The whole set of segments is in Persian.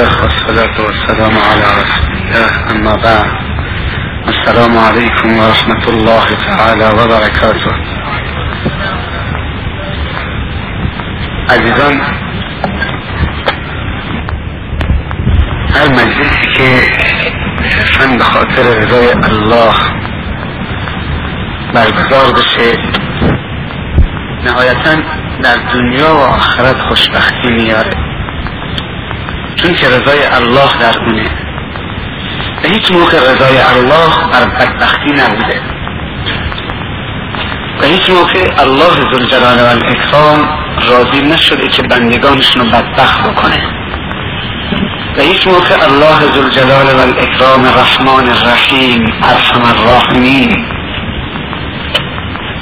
والصلاة والسلام على رسول الله أما بعد. السلام عليكم ورحمة الله تعالى وبركاته. عزیزان هر مجلسی که صرفا به الله؟ برگزار بشه. نهایتا در دنیا و آخرت خوشبختی میاره. چون که رضای الله در اونه. به هیچ موقع رضای الله بر بدبختی نبوده. و هیچ موقع الله ذوالجلال و الاکرام راضی نشده که بندگانشون رو بدبخت بکنه. و هیچ موقع الله ذوالجلال و الاکرام رحمان الرحیم ارحم الراحمین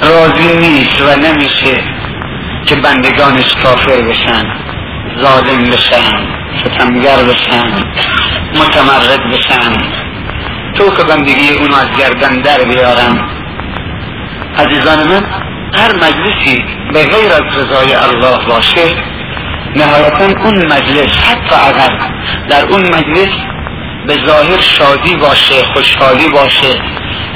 راضی نیست و نمیشه که بندگانش کافر بشن ظالم بشن. ستمگر بشن متمرد بشن. تو که بندگی اونو از گردن در بیارم. عزیزان من هر مجلسی به غیر از رضای الله باشه نهایتا اون مجلس حتی اگر در اون مجلس به ظاهر شادی باشه خوشحالی باشه.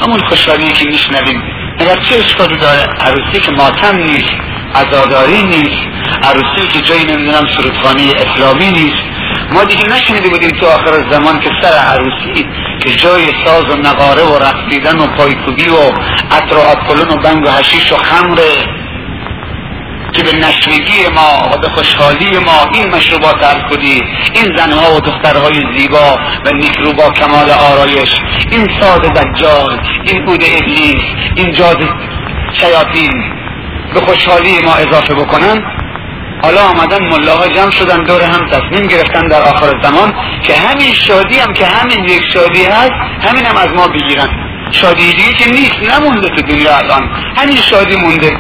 همون خوشحالی که میشنویم. اگر چه اشکالی داره عروسی که ماتم نیست. عزاداری نیست عروسی که جایی نمی‌دونم سرودخانه اسلامی نیست. ما دیگه نشنیده بودیم تو آخر زمان که سر عروسی که جای ساز و نقاره و رقصیدن و پایکوبی و عطر و آبکلون و بنگ و حشیش و خمره که به نشنگی ما و به خوشحالی ما این مشروبات الکلی این زنها و دخترهای زیبا و نیکرو با کمال آرایش این ساز دجال این عود ابلیس این جاز شیاطین. به خوشحالی ما اضافه بکنن حالا آمدن ملاها جمع شدن دور هم تصمیم گرفتن در آخر زمان که همین شادی هم که همین یک شادی هست همین هم از ما بگیرن. شادی دیگه که نیست نمونده تو دنیا الان. همین شادی مونده.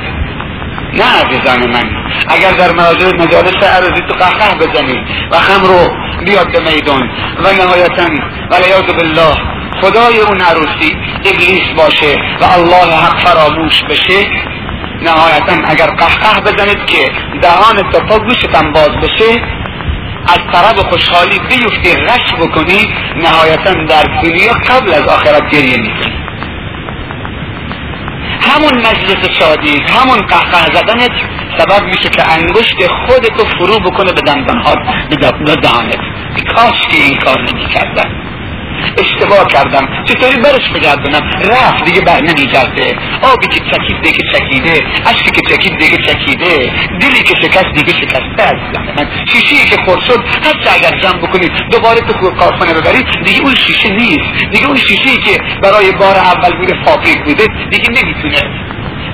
نه عزیزان من اگر در مراجع مجالس عرضی تو قهقه بزنی و خم رو بیاد به میدان و نهایتا ولیاد بالله خدای اون عروسی ابلیس باشه و الله حق فراموش بشه نهایتا اگر قهقه بزنید که دهان تا گوشتم باز بشه از طرف خوشحالی بیفتی غش بکنی نهایتا در دنیا قبل از آخرت گریه می‌کنی. همون مجلس شادی همون قهقه زدنت سبب میشه که انگشت خودتو فرو بکنه به دندانهات به دهانت کاش که این کار نمی‌کردن. اشتباه کردم. چطوری برش بگردونم رفت دیگه بر نمیگرده. آبی که چکید دیگه چکیده. اشکی که چکید دیگه چکیده. دلی که شکست دیگه شکسته. از من. شیشه که خورد شد حتی اگر جمع بکنید دوباره تو کارخانه ببرید دیگه اون شیشه نیست. دیگه اون شیشه که برای بار اول بوده فابریک بوده دیگه نمی‌تونه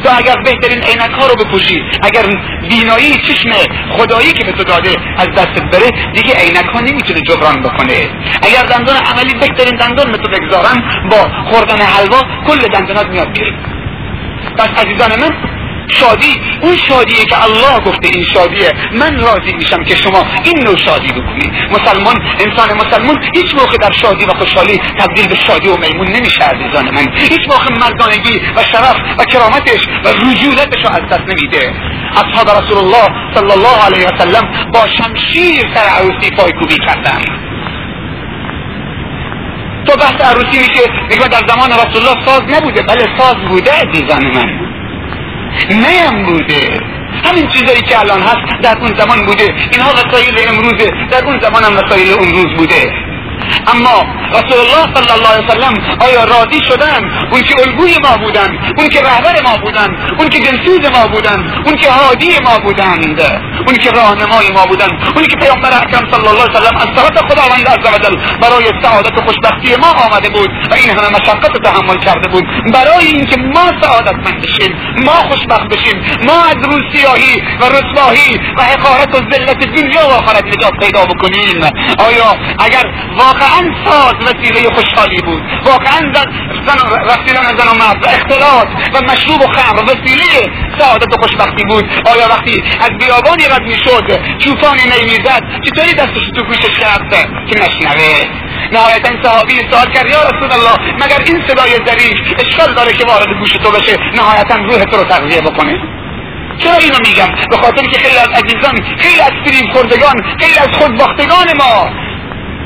تو اگر بهترین عینک ها رو بپوشی اگر بینایی چشم خدایی که به تو داده از دستت بره دیگه عینک ها نمی‌تونه جبران بکنه. اگر دندان عملی بهترین دندان به تو با خوردن حلوا کل دندانات میاد بیرون. پس عزیزان من شادی اون شادیه که الله گفته این شادیه من راضی میشم که شما این نوع شادی بکنی مسلمان انسان مسلمان هیچ موقع در شادی و خوشحالی تبدیل به شادی و میمون نمیشه عزیزان من. هیچ موقع مردانگی و شرف و کرامتش و رجولتش رو از دست نمیده. اصحاب رسول الله صلی الله علیه و سلم با شمشیر سر عروسی پایکوبی کردن. تو بحث عروسی میشه میگه در زمان رسول الله ساز نبوده. بله ساز بوده عزیزان من. نیم بوده. همین چیزایی که الان هست در اون زمان بوده. اینها وسایل امروزه. در اون زمان هم وسایل اون روز بوده. اما رسول الله صلی الله علیه وسلم آیا راضی شدن؟ اون که الگوی ما بودن اون که رهبر ما بودن اون که دلسوز ما بودن اون که هادی ما بودند اون که راهنمای ما بودن اون که پیامبر اکرم صلی الله علیه وسلم از طرف خداوند عزوجل برای سعادت و خوشبختی ما آمده بود و این همه مشقت تحمل کرده بود. برای اینکه ما سعادتمند بشیم ما خوشبخت بشیم ما از روسیاهی و رسواهی و حقارت و ذلت دنیا و آخرت نجات پیدا بکنیم. آیا اگر واقعا ساز وسیله خوشحالی بود. واقعا زن رسیدن زن و مرد و اختلاط و مشروب و خمر وسیله سعادت و خوشبختی بود. آیا وقتی از بیابانی رد می‌شد چوفانی نمی‌زد چطوری دستش تو گوشش کرد که نشنوه. نهایتا صحابی سوال کرد یا رسول الله مگر این صدای ظریف اشکال داره که وارد گوش تو بشه؟ نهایتا روح تو رو تغذیه بکنه. چرا اینو میگم؟ به خاطر که خیلی از عزیزان خیلی از فریم خوردگان خیلی از خودباختگان ما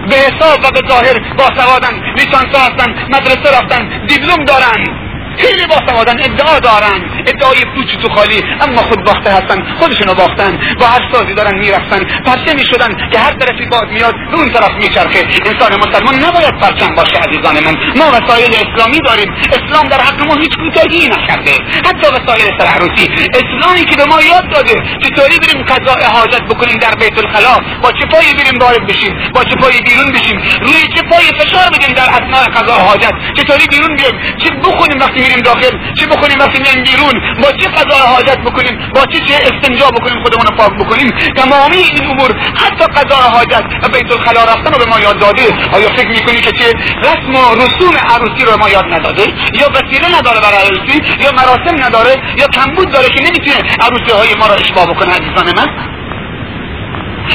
به حساب و به ظاهر با سوادن لیسانس هستن مدرسه رفتن دیپلم دارن خیلی باسوادن ادعا دارن ادعای تو خالی. اما خود باخته هستن خودشونو باختن. با هر سازی دارن می‌رفتن. پرچه می‌شدن که هر طرفی باد میاد به اون طرف میچرخه. انسان مسلمان نباید پرچم باشه عزیزان من. ما وسایل اسلامی داریم. اسلام در حق ما هیچ کوتاهی نکرده. حتی وسایل سرعروسی. اسلامی که به ما یاد داده چطوری بریم قضاء حاجت بکنیم در بیت الخلا. با چه پایی بریم وارد بشیم؟ با چه پایی بیرون بشیم؟ روی چه پایی فشار بدیم در اثناء قضاء حاجت؟ چطوری بیرون بیایم؟ چه بخونیم وقتی میریم داخل؟ چه بکنیم وقتی میایم بیرون؟ با چه قضا حاجت بکنیم؟ با چه چه استنجا بکنیم خودمون پاک بکنیم؟ تمامی این امور حتی قضا حاجت و بیت الخلا رفتن رو به ما یاد داده. آیا فکر می‌کنی که چه رسم و رسوم عروسی رو ما یاد نداده؟ یا وسیله نداره برای عروسی؟ یا مراسم نداره؟ یا کمبود داره که نمی‌تونه عروسی های ما رو اشباه بکنه عزیزان من؟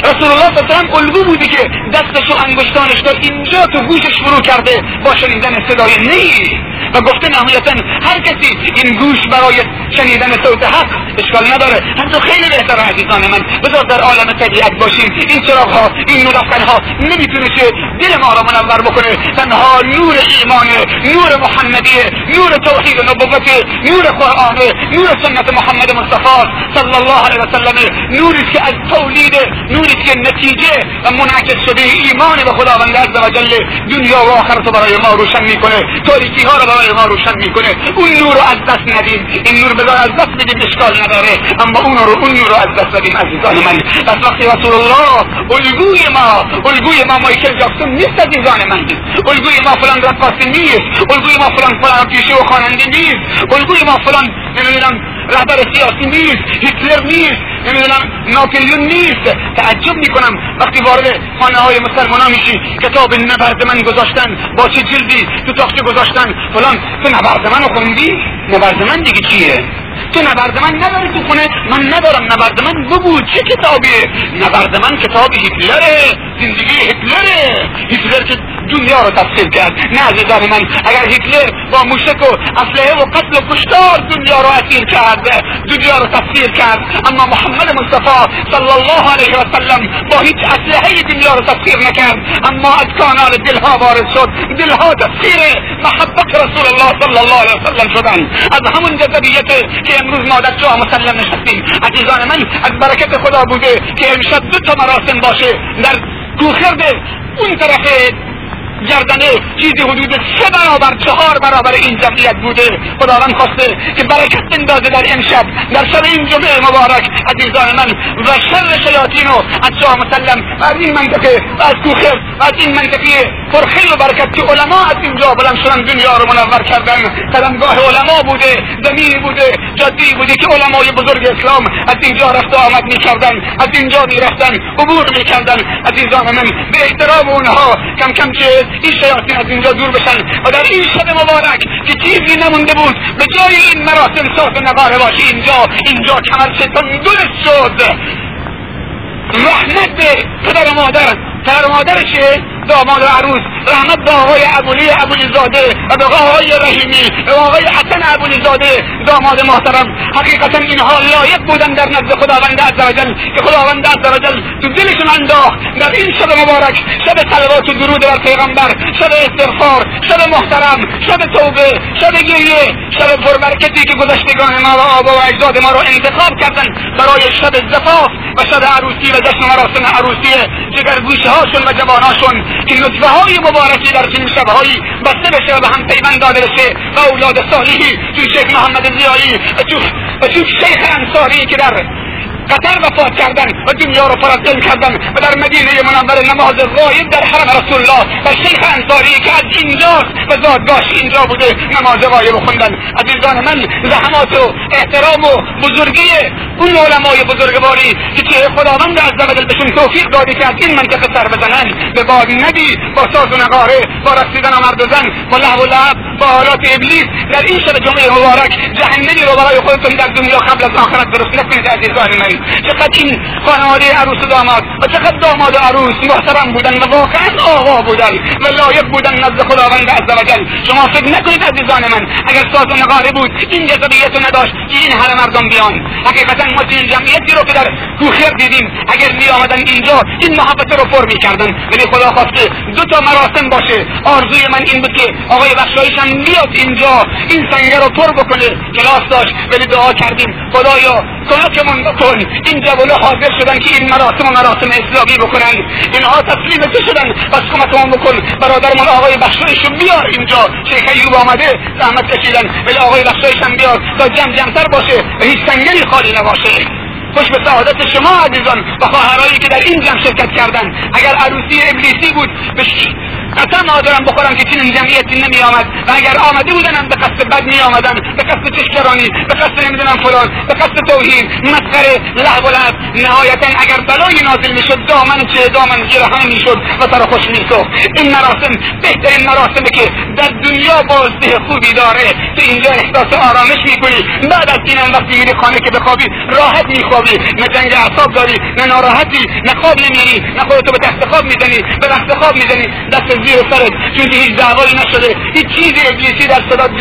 رسول الله صلی الگو بودی که دستش و انگشتانش در اینجا تو گوشش فرو کرده با شنیدن صدای نی. و گفته نهایتا هر کسی این گوش برای شنیدن صوت حق اشکال نداره. حتی خیلی بهتر عزیزان من. بذار در عالم طبیعت باشیم. این چراغ ها این نورافکن ها نمی‌تونه که دل ما را منور بکنه. تنها نور ایمانه نور محمدیه نور توحید و نبوت نور قرآن نور سنت محمد مصطفی صلی الله علیه وسلم نوری که از تولید نوری که نتیجه و منعکس شده ایمان به خداوند عز و جل دنیا و آخرت رو برای ما روشن می‌کنه. تاریکی ها رو برای ما روشن می‌کنه. اون نور رو از دست ندیم. این نور بذار از دست بدیم اشکال نداره. اما اون رو اون نور رو از دست بدیم عزیزان من. پس وقتی رسول الله الگوی ما الگوی ما مایکل جاکسون نیست عزیزان من. الگوی ما فلان رقاصی نیست. الگوی ما فلان فلان پیشه و خواننده نیست. الگوی ما فلان نمی‌دونم رهبر سیاسی نیست. هیتلر نیست. نمی‌دونم ناپلیون نیست. تعجب می‌کنم وقتی وارد خانه های مسلمان میشی کتاب نبرد من گذاشتن با چه جلدی تو تاخچه گذاشتن. فلان تو نبرد من خوندی؟ نبرد من دیگه چیه؟ تو نبرد من نداری تو خونه؟ من ندارم نبرد من بگو چه کتابیه؟ نبرد من کتاب هیتلره زندگی هیتلره. هیتلر که دنیا رو تفصیل کرد. نه عزیزان من اگر هیتلر با موشک و اسلحه و قتل و کشتار دنیا رو اسیر کرد دنیا رو تفصیل کرد. اما محمد مصطفی صلی الله علیه و سلم با هیچ اسلحه دنیا رو تفسیر نکرد. اما از کانال دلها وارد شد. دلها تفسیر محبت رسول الله صلی الله علیه و سلم شدن. از همون جذبیت که امروز ما در جا مسلم نشستیم. عزیزان من از برکت خدا بوده که امشب دو تا مراسم باشه. در کوخرد اون طرف گردنه چیزی حدود سه برابر چهار برابر این جمعیت بوده. خداوند خواسته که برکت بندازه در امشب در شب این جمعه مبارک عزیزان من و شر شیاطین و از شاه مسلم و از این منطقه و از کوخر و از این منطقه پرخیر و برکت که علما از اینجا بلند شدن دنیا رو منور کردن. قدمگاه علما بوده زمینی بوده جادی بوده که علمای بزرگ اسلام از اینجا رفت آمد می‌کردن از اینجا می‌رفتن عبور می‌کردن. عزیزان من به احترام اونها کم کم که این شیاطین از اینجا دور بشن و در این شب مبارک که چیزی نمونده بود به جای این مراسم صاف نقاره باشه اینجا اینجا کمر درست شد. رحمت پدر و مادر پدر و داماد عروس رحمت به آقای ابولی ابولی زاده و به آقای رحیمی و آقای حسن ابولی زاده داماد محترم حقیقتا اینها لایق بودن در نزد خداوند عزوجل که خداوند عزوجل تو دلشون انداخت. در این شب مبارک شب صلوات و درود بر پیغمبر شب استغفار شب محترم شب توبه شب گریه شب پربرکتی که گذشتگان ما و آبا و اجداد ما رو انتخاب کردن برای شب زفاف و شب عروسی و جشن مراسم عروسی جگر گوشه هاشون و جواناشون. که نطفه های مبارکی در چنین شبهایی بسته بشه و به هم پیوند داده بشه و اولاد صالحی توی شیخ محمد زیایی و توی شیخ انصاری که در قطر وفات کردن و دنیا رو فراتل کردن و در مدینه منور نماز غایب در حرم رسول الله و شیخ انصاری که از اینجاست و زادگاهش اینجا بوده نماز غایب خوندن. عزیزان من زحمات و احترام و بزرگی اون علمای بزرگواری که چه خداوند از وجل بهشون توفیق دادی که از این منطقه سر بزنن به باد ندی با ساز و نقاره با رسیدن مرد و زن با لحو لعب با حالات ابلیس. در این شب جمعه مبارک جهنمی رو برای خودتون در دنیا قبل از آخرت درست نکنید عزیزان من. چقدر این خانواده عروس و داماد و چقدر داماد و عروس محترم بودن و واقعا آقا بودن و لایق بودن نزد خداوند عزوجل شما فکر نکنید عزیزان من اگر ساز و نقاره بود این جذبیت رو نداشت که این همه مردم بیان. حقیقتا ما این جمعیتی رو که در کوخر دیدیم اگر می آمدن اینجا این محبت رو پر می‌کردن. ولی خدا خواسته دو تا مراسم باشه. آرزوی من این بود که آقای بخشایشم بیاد اینجا این سنگه رو پر بکنه. کلاس داشت ولی دعا کردیم. خدایا کمکمون بکن. این جوانه حاضر شدن که این مراسم و مراسم اسلامی بکنن. اینها تسلیم تو شدن. پس کمکمون بکن. برادرمون آقای بخشایش بیار اینجا. شیخ ایوب آمده. زحمت کشیدن. ولی آقای بخشایش هم بیار. تا جمع جمعتر باشه و هیچ سنگری خالی نباشه. خوش به سعادت شما عزیزان و خواهرایی که در این جمع شرکت کردن. اگر عروسی ابلیسی بود به قسم ندارم بخورم که چنین جمعیتی نمی آمد و اگر آمده بودن به قصد بد می آمدن به قصد چشکرانی به قصد نمی‌دونم فلان به قصد توهین. مسخره لحو و نهایتا اگر بلای نازل می‌شد دامن چه دامن جرهانه می‌شد و سر خوش میسوخت این مراسم بهترین مراسمه که در دنیا بازده خوبی داره. تو اینجا احساس آرامش می‌کنی. بعد از این هم وقتی میری خانه که بخوابی راحت میخوابی. نه جنگ اعصاب داری نه ناراحتی نه خواب نمیری نه خودتو به تخت خواب می‌زنی به رخت خواب می‌زنی. دست زیر سرت چون هیچ دعوایی نشده. هیچ چیزی ابلیسی در صدات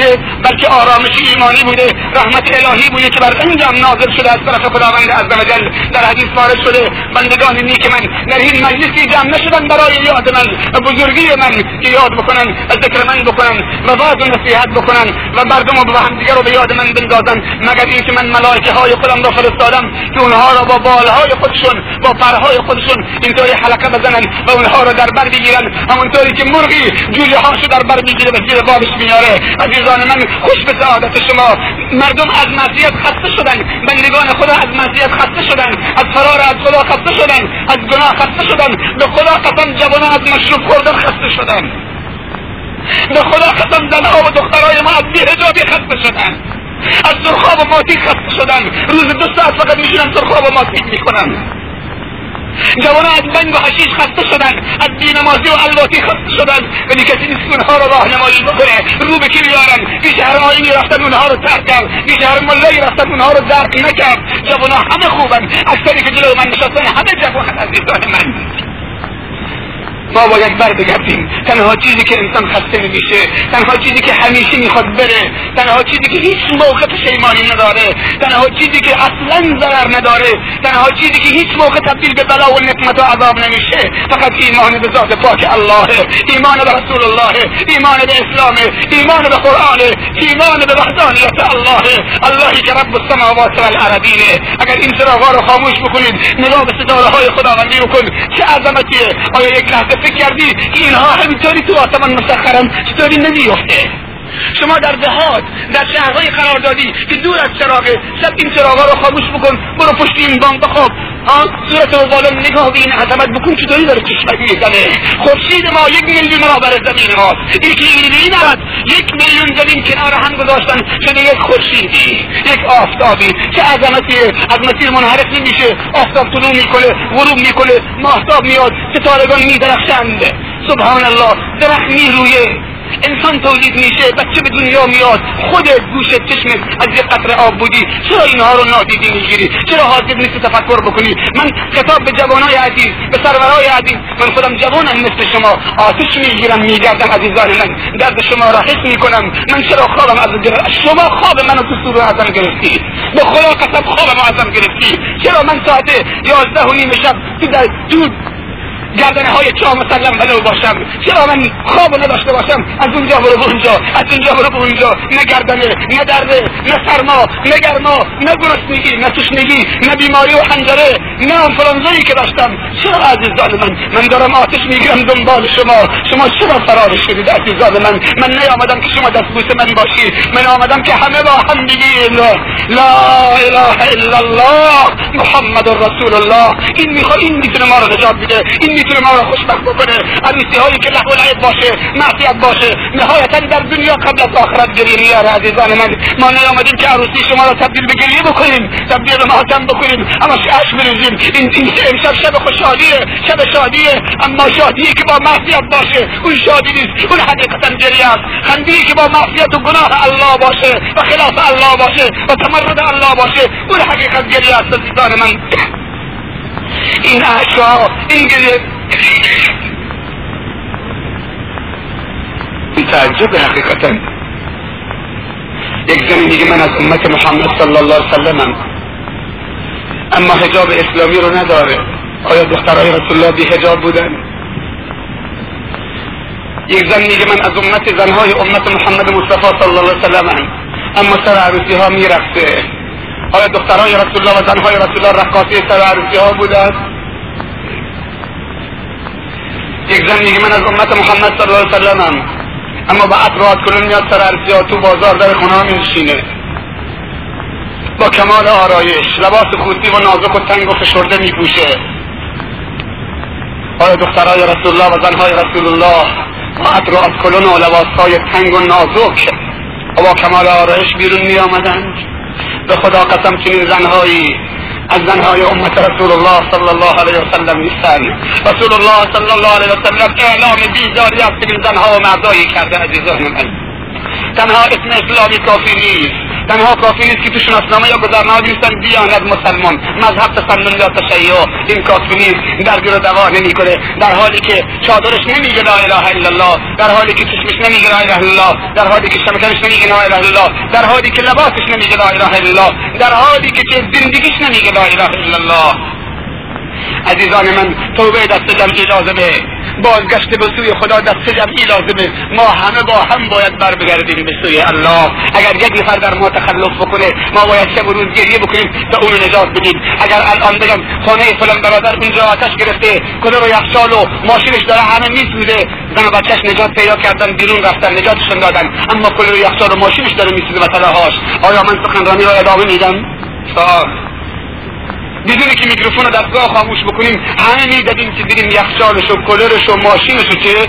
بلکه آرامش ایمانی بوده رحمت الهی بوده که بر انجام نازل شده از طرف خداوند عزوجل در حدیث وارد شده بندگان نیک من در این مجلسی جمع نشدن برای یاد من بزرگی من که یاد بکنن و ذکر من بکنن و باز و نصیحت بکنن و مردم و همدیگه رو به یاد من بندازن. مگر اینکه من ملائکه های خودم را فرستادم که اونها را با بالهای خودشون با پرهای خودشون اینطوری حلقه بزنن و اونها را در بر بگیرن. همونطوری که مرغی جوجه هاشو در بر می‌گیره و زیر بابش میاره عزیزان من خوش به سعادت شما. مردم از معصیت خسته شدن. بندگان خدا از معصیت خسته شدن. از فرار از خدا خسته شدن. از گناه خسته شدن. به خدا قسم جوانان از مشروب خوردن خسته شدن. به خدا قسم زنها و دخترای ما از بیهجابی خسته شدن. از سرخاب و ماتی خسته شدن. روز دو ساعت فقط میشونن سرخاب و ماتی می‌کنن. جوانان از بنگ و حشیش خسته شدن از بینمازی و الواتی خسته شدن ولی کسی نیست اونها رو راهنمایی بکنه. رو به کی بیارن پیش هر آینی رفتن اونها رو ترک کرد. پیش هر ملایی رفتن اونها رو درک نکرد. جوانان همه خوبن. اکثری که جلو من نشستن همه جوان عزیزان من. ما باید بر بگردیم تنها چیزی که انسان خسته نمیشه تنها چیزی که همیشه می‌خواد بره تنها چیزی که هیچ موقع پشیمانی نداره تنها چیزی که اصلا ضرر نداره تنها چیزی که هیچ موقع تبدیل به بلا و نقمت و عذاب نمیشه فقط ایمان به ذات پاک الله ایمان به رسول الله ایمان به اسلام ایمان به قرآن ایمان به وحدانیت الله. اللهی که رب السماوات والارضین. اگر این چراغا رو خاموش بکنید نگاه به ستاره های خداوندی بکن. چه عظمتیه؟ آیا یک لحظه فکر کردی اینها همینطوری تو آسمان مسخرن؟ چطوری نمیفته شما در دهات در شهرهای قرار دادی که دور از چراغه شب این چراغا رو خاموش بکن برو پشت این بام بخواب. ها صورت و بالا نگاه به این عظمت بکن چطوری داره چشمک می‌زنه. خورشید ما یک میلیون برابر زمین ماست یکی این است. یک میلیون زمین کنار هم گذاشتن شده یک خورشیدی یک آفتابی. چه عظمتیه از مسیر منحرف نمیشه. آفتاب طلوع می‌کنه غروب می‌کنه ماهتاب میاد. ستارگان میدرخشند. سبحان الله درخت میرویه. انسان تولید میشه بچه به دنیا میاد. خودت گوشت چشمت از یه قطره آب بودی. چرا اینها رو نادیده می‌گیری؟ چرا حاضر نیستی تفکر بکنی؟ من خطاب به جوانای عزیز به سرورای عزیز. من خودم جوانم مثل شما. آتش می‌گیرم میگردم عزیزان من. درد شما را حس می‌کنم. من چرا خوابم از شما خواب منو تو سورو ازم گرفتی. به خدا قسم خوابم ازم گرفتی. چرا من ساعت یازده و نیم شب تو گردنه های چا مسلم ولو باشم. چرا من خواب نداشته باشم؟ از اونجا برو به اونجا. از اونجا برو به اونجا. نه گردنه نه درده نه سرما نه گرما نه گرسنگی نه تشنگی نه بیماری و حنجره نه انفلانزایی که داشتم. چرا عزیزان من؟ من دارم آتش می‌گیرم دنبال شما. شما چرا فرار شدید عزیزان من؟ من نیامدم که شما دستبوس من باشی. من آمدم که همه با هم بگیم. لا اله الا الله محمد رسول الله. این می‌خواد این می‌تونه ما رو نجات بده. این می‌تونه ما رو خوشبخت بکنه. عروسی هایی که لحو العیب باشه معصیت باشه. نهایتا در دنیا قبل از آخرت گریه میاره عزیزان من ما نیامدیم که عروسی شما رو تبدیل به گریه بکنیم. تبدیل به ماتم بکنیم. اما اش بریزیم. این این امشب شب خوشحالیه شب شادیه. اما شادی که با معصیت باشه اون شادی نیست. اون حقیقتا گریه است. خندی که با معصیت و گناه الله باشه و خلاف الله باشه و تمرد الله باشه اون حقیقت گریه است عزیزان من. این اشعا این گریه. این تعجب حقیقتا. یک زنی میگه من از امت محمد صلی الله علیه وسلمم. اما حجاب اسلامی رو نداره. آیا دخترای رسول الله بی حجاب بودن؟ یک زن میگه من از امت زنهای امت محمد مصطفی صلی الله علیه وسلم اما سر عروسی ها آیا دخترهای رسول الله و زنهای رسول الله رقاصی سر عروسی ها بودن. یک زن میگه من از امت محمد صلی الله علیه وسلم اما با اطراعات کنون میاد سر عروسی تو بازار در خونه میشینه. با کمال آرایش لباس خوسی و نازک و تنگ و فشرده میپوشه. آیا دخترهای رسول الله و زنهای رسول الله با اطراعات کلون و لباس های تنگ و نازک و با کمال آرایش بیرون می به خدا قسم چنین زنهایی از زنهای امت رسول الله صلی الله علیه وسلم نیستند رسول الله صلی الله علیه وسلم اعلام بیزاری از چنین زنها و مردایی کرده عزیزان من. تنها اسم اسلامی کافی نیست. تنها کافی نیست که تو شناسنامه یا گذرنامه نیستن دیانت مسلمان. مذهب تسنن یا تشیع. این کافی نیست. درگیر و دوا نمی‌کنه. در حالی که چادرش نمیگه لا اله الا الله. در حالی که چشمش نمیگه لا اله الا الله. در حالی که شمکنش نمیگه لا اله الا الله. در حالی که لباسش نمیگه لا اله الا الله. در حالی که زندگیش نمیگه لا اله الا الله. عزیزان من توبه دست جمعی لازمه. بازگشت به سوی خدا دست جمعی لازمه. ما همه با هم باید بر بگردیم به سوی الله. اگر یک نفر در ما تخلف بکنه ما باید شب و روز گریه بکنیم تا اونو نجات بدیم. اگر الان بگم خانه فلان برادر اونجا آتش گرفته کلر و یخچال و ماشینش داره همه میسوزه زن و بچهش نجات پیدا کردن بیرون رفتن نجاتشون دادن. اما کلر و یخچال و ماشینش داره میسوزه و تلاهاش. آیا من سخنرانی را ادامه میدم؟ بدون که میکروفون رو دستگاه خاموش بکنیم همه می‌دادیم که بریم یخچالش و کلرش و ماشینش و چه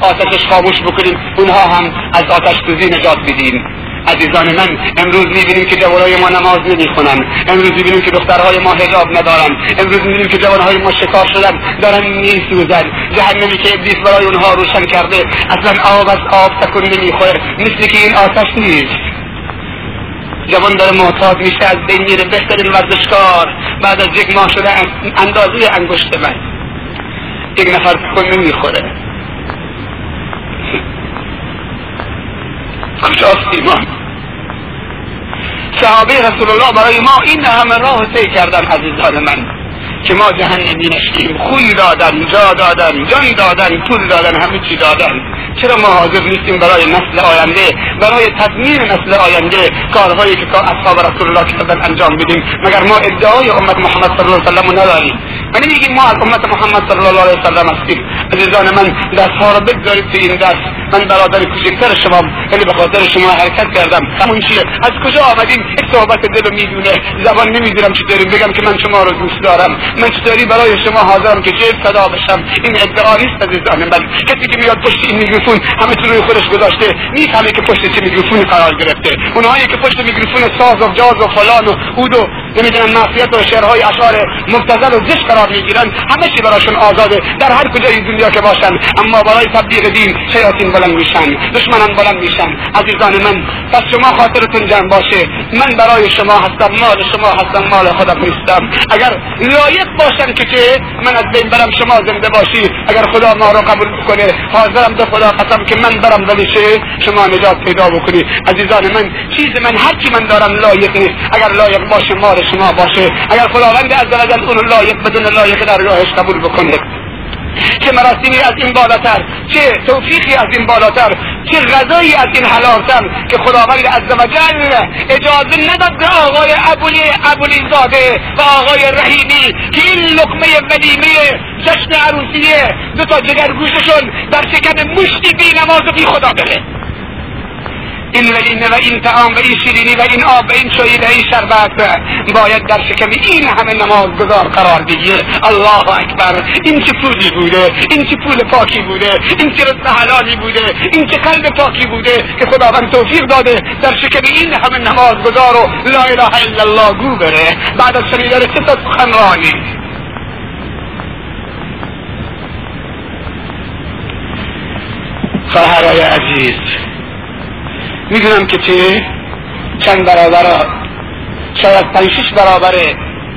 آتشش خاموش بکنیم. اونها هم از آتش سوزی نجات بدیم عزیزان من امروز می‌بینیم که جوانهای ما نماز نمی‌خونن. امروز می‌بینیم که دخترهای ما حجاب ندارن. امروز می‌بینیم که جوانهای ما شکار شدن دارن میسوزن جهنمی که ابلیس برای اونها روشن کرده اصلا آب از آب تکون نمی‌خوره. مثل که این آتش نیست. جوان داره معتاد میشه از بین میره بهترین ورزشکار. بعد از یک ماه شده اندازه انگشت من. یک نفر تکن نمی‌خوره کجاست ایمان؟ صحابه رسول الله برای ما این همه راه طی کردن عزیزان من. که ما جهنمی نشیم خون دادن جا دادن جان دادن پول دادن همه چی دادن. چرا ما حاضر نیستیم برای نسل آینده؟ برای تضمین نسل آینده کارهایی که اصحاب رسول الله کردن انجام بدیم. مگر ما ادعای امت محمد صلی الله علیه وسلم نداریم؟ و نمیگیم ما از امت محمد صلی الله علیه وسلم هستیم. عزیزان من دستها رو بگذارید تو این دست من برادر کوچکتر شما ولی به خاطر شما حرکت کردم. همون چیه؟ از کجا آمدیم؟ یک صحبت دل می‌دونه. زبان نمی‌دونم چطوری بگم که من شما رو دوست دارم. چطوری برای شما حاضرم که جیب صدا بشم. این ادعا نیست عزیزان من. کسی که میاد پشت این میکروفون همه روی خودش گذاشته می‌فهمه که پشت چه میکروفون قرار گرفته. اونهایی که پشت میکروفون ساز و جاز و فلان و اود و نمی‌دونم معصیت و شعرهای اشعار مبتذل و زشت قرار می‌گیرن همه چی براشون آزاده در هر کجای دنیا که باشن. اما برای تبلیغ دین شیاطین بلند میشن دشمنان بلند میشن. عزیزان من پس شما خاطرتون جمع باشه. من برای شما هستم مال شما هستم مال خودم نیستم. اگر لایق باشن که چه؟ من از بین برم شما زنده باشی. اگر خدا ما رو قبول کنه حاضرم به خدا قسم که من برم ولی چه؟ شما نجات پیدا بکنی. عزیزان من چیز من هر چی من دارم لایق نیست. اگر لایق باشه مال شما باشه. اگر خداوند عزوجل اون لایق بدون لایق در راهش قبول بکنه. چه مراسمی از این بالاتر چه توفیقی از این بالاتر چه غذایی از این حلالتر که خداوند عزوجل اجازه نداد به آقای ابولی ابولی زاده و آقای رحیمی که این لقمه ولیمه جشن عروسیه دو تا جگر گوششون در شکم مشتی بی نماز و بی خدا بره. این و این و این تعام و این شیرینی و این آب و این چایی و این شربت باید در شکم این همه نماز گذار قرار بگیر الله اکبر. این چه پولی بوده؟ این چه پول پاکی بوده؟ این چه رزق حلالی بوده؟ این چه قلب پاکی بوده که خداوند توفیق داده در شکم این همه نماز گذار و لا اله الا الله گو بره؟ بعد از شنیدن تا سخنرانی؟ خواهرای عزیز می‌دونم که چه چند برابر شاید پنج شش برابر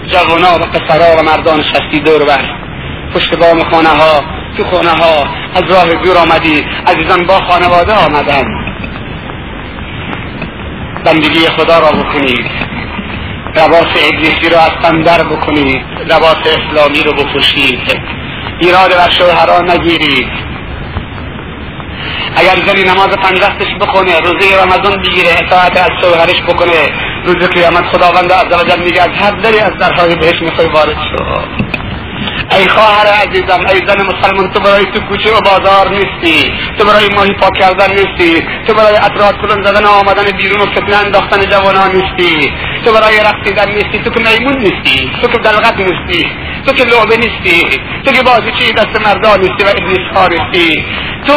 جوانا و قصرا و مردان شستی دور بر. پشت بام خانه ها تو خانه ها از راه دور آمدی. عزیزان با خانواده آمدن. بندگی خدا را بکنید لباس ابلیسی را از بندر بکنید لباس اسلامی رو بپوشید ایراد و شوهران نگیرید اگر زنی نماز پنج وقتش بخونه روزه رمضان بگیره اطاعت از شوهرش بکنه روز قیامت خداوند عزوجل میگه از هر دری از درهای بهش می‌خوای وارد شو. ای خواهر عزیزم ای زن مسلمان تو برای تو کوچه و بازار نیستی. تو برای ماهی پاک کردن نیستی. تو برای اطراف کلون زدن و آمدن بیرون و فتنه انداختن جوانان نیستی. تو برای رقصیدن نیستی. تو که میمون نیستی. تو که دلغت نیستی. تو که لعبه نیستی. تو که بازیچی دست مردان نیستی و ابلیس ها نیستی. تو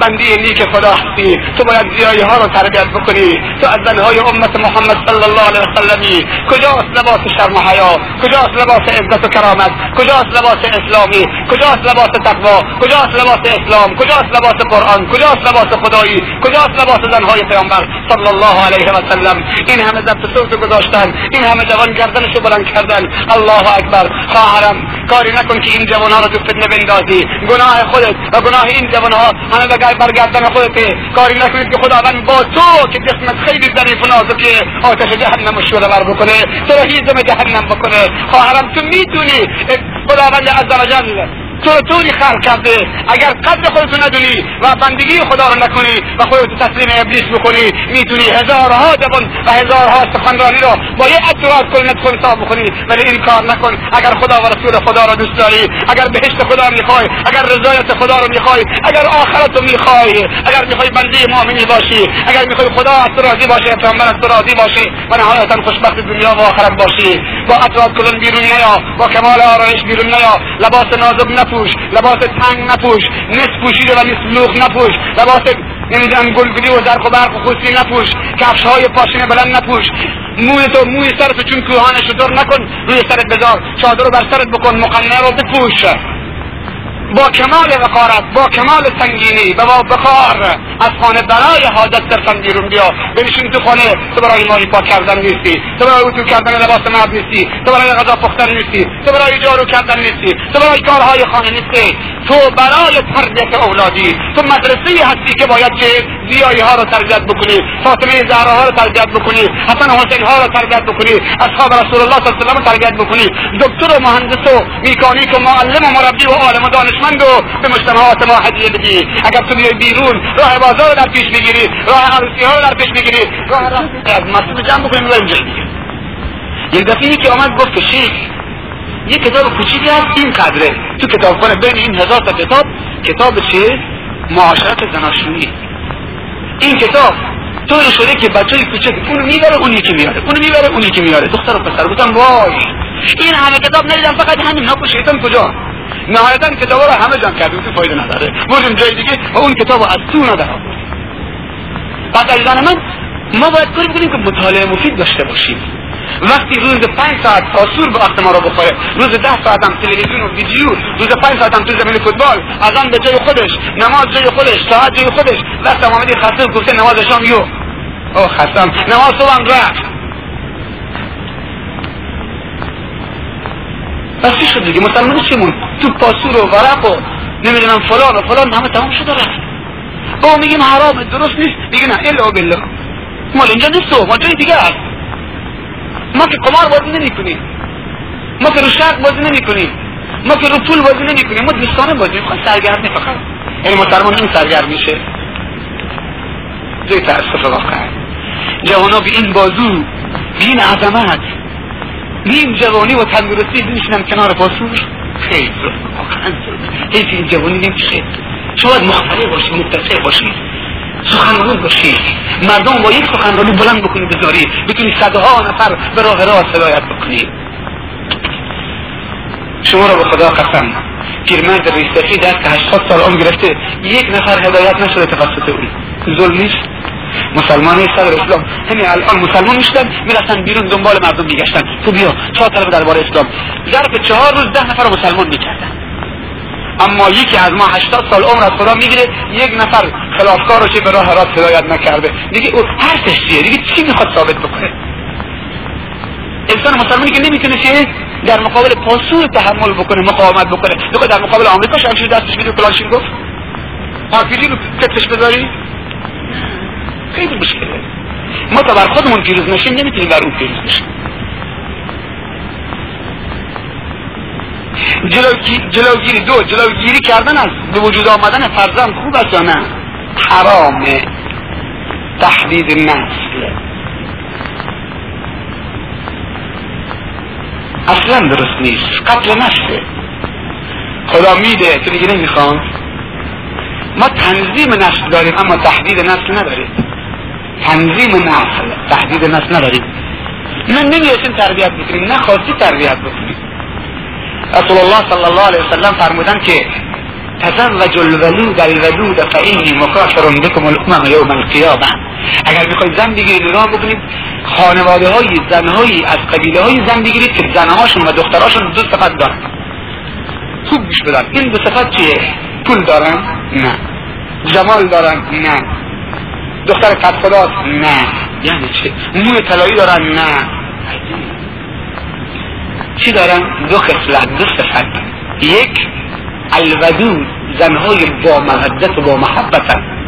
بندی نیک خدا هستی. تو باید زیایی ها رو تربیت بکنی. تو از زنهای امت محمد صلی الله علیه وسلمی کجاست لباس شرم و حیا؟ کجاست لباس عزت و کرامت؟ کجاست لباس اسلامی؟ کجاست لباس تقوا؟ کجاست لباس اسلام؟ کجاست لباس قرآن؟ کجاست لباس خدایی؟ کجاست لباس زنهای پیامبر؟ صلی الله علیه و سلم. این همه ضبط صوت گذاشتن. این همه جوان گردنشو بلند کردن. الله اکبر. خواهرم کاری نکن که این جوان ها رو تو فتنه بندازی. گناه خودت و گناه این جوان ها همه برگردن خودت. کاری نکنید که خداوند با تو که جسمت خیلی ظریف و نازکه آتش جهنم شوره بر بکنه تو رو هیزم جهنم بکنه. خواهرم تو می‌دونی خدا باندې عز وجل تو رو طوری خلق کرده؟ اگر قدر خودتو ندونی و بندگی خدا رو نکنی و خودتو تسلیم ابلیس بکنی می‌تونی هزارها جوان و هزارها سخنرانی رو با یه اتراز کلنت خود حساب بکنی. ولی این کار نکن. اگر خدا و رسول خدا رو دوست داری اگر بهشت خدا رو می‌خوای اگر رضایت خدا رو می‌خوای اگر آخرت رو می‌خوای اگر می‌خوای بنده مؤمنی باشی اگر می‌خوای خدا از راضی باشه پیامبر از راضی باشه و نهایتا خوشبخت دنیا و آخرت باشی. با اطراف کلن بیرون نیا با کمال آرایش بیرون نیا لباس نازک نپوش لباس تنگ نپوش نصف پوشیده و نصف لوخ نپوش لباس نمی‌دونم گلگلی و زرق و برق و خوسی نپوش کفش های پاشنه بلند نپوش. موی تو موی سرتو چون کوهانش دور نکن روی سرت بذار چادر رو بر سرت بکن مقنعه رو بپوش. با کمال وقارت با کمال سنگینی و با بخار از خانه برای حاجت صرفا بیرون بیا. بنشین تو خانه تو برای ماهی پاک کردن نیستی. تو برای اتو کردن لباس مرد نیستی. تو برای غذا پختن نیستی. تو برای جارو کردن نیستی. تو برای کارهای خانه نیستی. تو برای تربیت اولادی. تو مدرسه هستی که باید که زیایی ها رو تربیت بکنی فاطمه زهرا ها رو تربیت بکنی حسن حسین ها رو تربیت بکنی اصحاب رسول الله صلی الله علیه و تربیت بکنی. دکتر و مهندس و میکانیک و معلم و مربی و عالم و دانشمند و به مجتمعات ما هدیه بدی. اگر تو بیای بیرون راه بازار در پیش بگیری راه عروسی ها در پیش بگیری راه از مسجد جمع بکنیم جای دیگه. یک دفعه که آمد گفت که شیخ یه کتاب کوچیکی هست این قدره. تو کتابخانه بین این هزار تا کتاب کتاب چه معاشرت زناشویی. این کتاب طور شده که بچه کوچک اونو می‌بره اونی که میاره اونو می‌بره اونی که میاره دختر و پسر گفتم وای این همه کتاب ندیدم فقط همین ها شیطان کجا؟ نهایتا کتاب رو همه جمع کرده تو فایده نداره. بردیم جای دیگه و اون کتاب از تو نداره بعد عزیزان من ما باید کاری بکنیم که مطالعه مفید داشته باشیم. وقتی روز پنج ساعت آسور به وقت ما رو بخوره روز ده ساعت هم تلویزیون و ویدیو روز پنج ساعت هم تو زمین فوتبال آن به جای خودش نماز جای خودش ساعت جای خودش وقت آمدی خسته گفته نماز شام یو. او خستم. نماز صبح هم رفت. بس چی شد دیگه؟ مسلمان چیمون تو پاسور و ورق و نمی‌دونم فلان و فلان همه تمام شده رفت. با میگیم حرام درست نیست. میگه نه الا بالله. مال اینجا نیست ما جای دیگه هست. ما که قمار بازی نمی کنیم. ما که رو شرق بازی نمی کنیم. ما که رو پول بازی نمی کنیم. ما دوستانه بازی می‌خوایم سرگرمی فقط یعنی مسلمان این سرگرم میشه. جای تأسف واقعا جوانا به این بازو به این عظمت نیم جوانی و تندرستی بنشینم کنار پاسور خیلی واقعا حیف این جوانی نمیشه. شاید مختلف باشی متصع باشی. سخنگو باشی. مردم با یک سخنرانی بلند بکنی بذاری بتونی صدها نفر به راه راست هدایت بکنی. شما را به خدا قسم. پیرمرد ریستفی در که هشتاد سال عمر گرفته یک نفر هدایت نشده توسط او. ظلم نیست. مسلمان صدر اسلام. همین الان مسلمان می‌شدن می‌رفتن بیرون دنبال مردم میگشتن. تو بیا چهار طرف درباره اسلام. ظرف چهار روز ده نفر مسلمان می‌کردن. اما یکی از ما هشتاد سال عمر از خدا می‌گیره یک نفر خلافکار چه به راه راست هدایت نکرده. دیگه او حرفش چیه؟ دیگه چی می‌خواد ثابت بکنه؟ انسان مسلمانی که نمی‌تونه چه در مقابل پاسور تحمل بکنه مقاومت بکنه. دیگه در مقابل آمریکا شمشیر دستش میده کلاشین گفت آرپیجی رو کتفش بذاری؟ خیلی مشکله. ما تا بر خودمون پیروز نشیم نمی‌تونیم بر اون پیروز نشیم. جلوگیری دو جلوگیری کردن از به وجود آمدن فرزند خوب است یا نه؟ حرامه تحدید نسل اصلا درست نیست قتل نسله خدا میده تو دیگه نمی‌خوام ما تنظیم نسل داریم اما تحدید نسل نداریم. تنظیم نسل تحدید نسل نداریم. من نمی‌رسیم تربیت بکنیم نه خاصی تربیت بکنیم. رسول الله صلی الله علیه وسلم فرمودن که تزوج الولود الولود فإني مکافر بكم الامم یوم القیامه اگر می‌خواید زن بگیرید نگاه بکنید خانواده های زن های از قبیله های زن بگیرید که زنهاشون و دختراشون دو صفت دارن. خوب گوش بدن. این دو صفت چیه؟ پول دارن؟ نه. جمال دارن؟ نه. دختر قد خداست نه. یعنی چه موی طلایی دارن؟ نه. چی دارن؟ دو خصلت دو صفت. یک الودود زنهای با مودت و با محبتن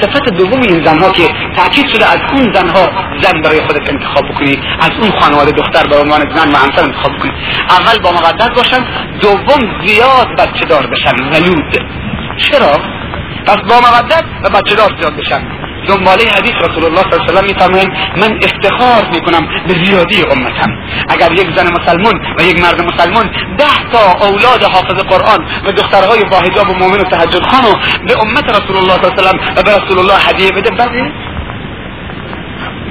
صفت دوم این زنها که تاکید شده از اون زنها زن برای خودت انتخاب بکنی از اون خانواده دختر به عنوان زن و همسر انتخاب بکنی. اول با مودت باشن دوم زیاد بچه دار بشن ولود. چرا؟ پس با مودت و بچه دار زیاد بشن. دنباله حدیث رسول الله صلی الله علیه و میفرمایند من افتخار می‌کنم به زیادی امتم. اگر یک زن مسلمان و یک مرد مسلمان ده تا اولاد حافظ قرآن و دخترهای با حجاب و مؤمن و تهجد خانو به امت رسول الله صلی الله علیه و و به رسول الله هدیه بده بده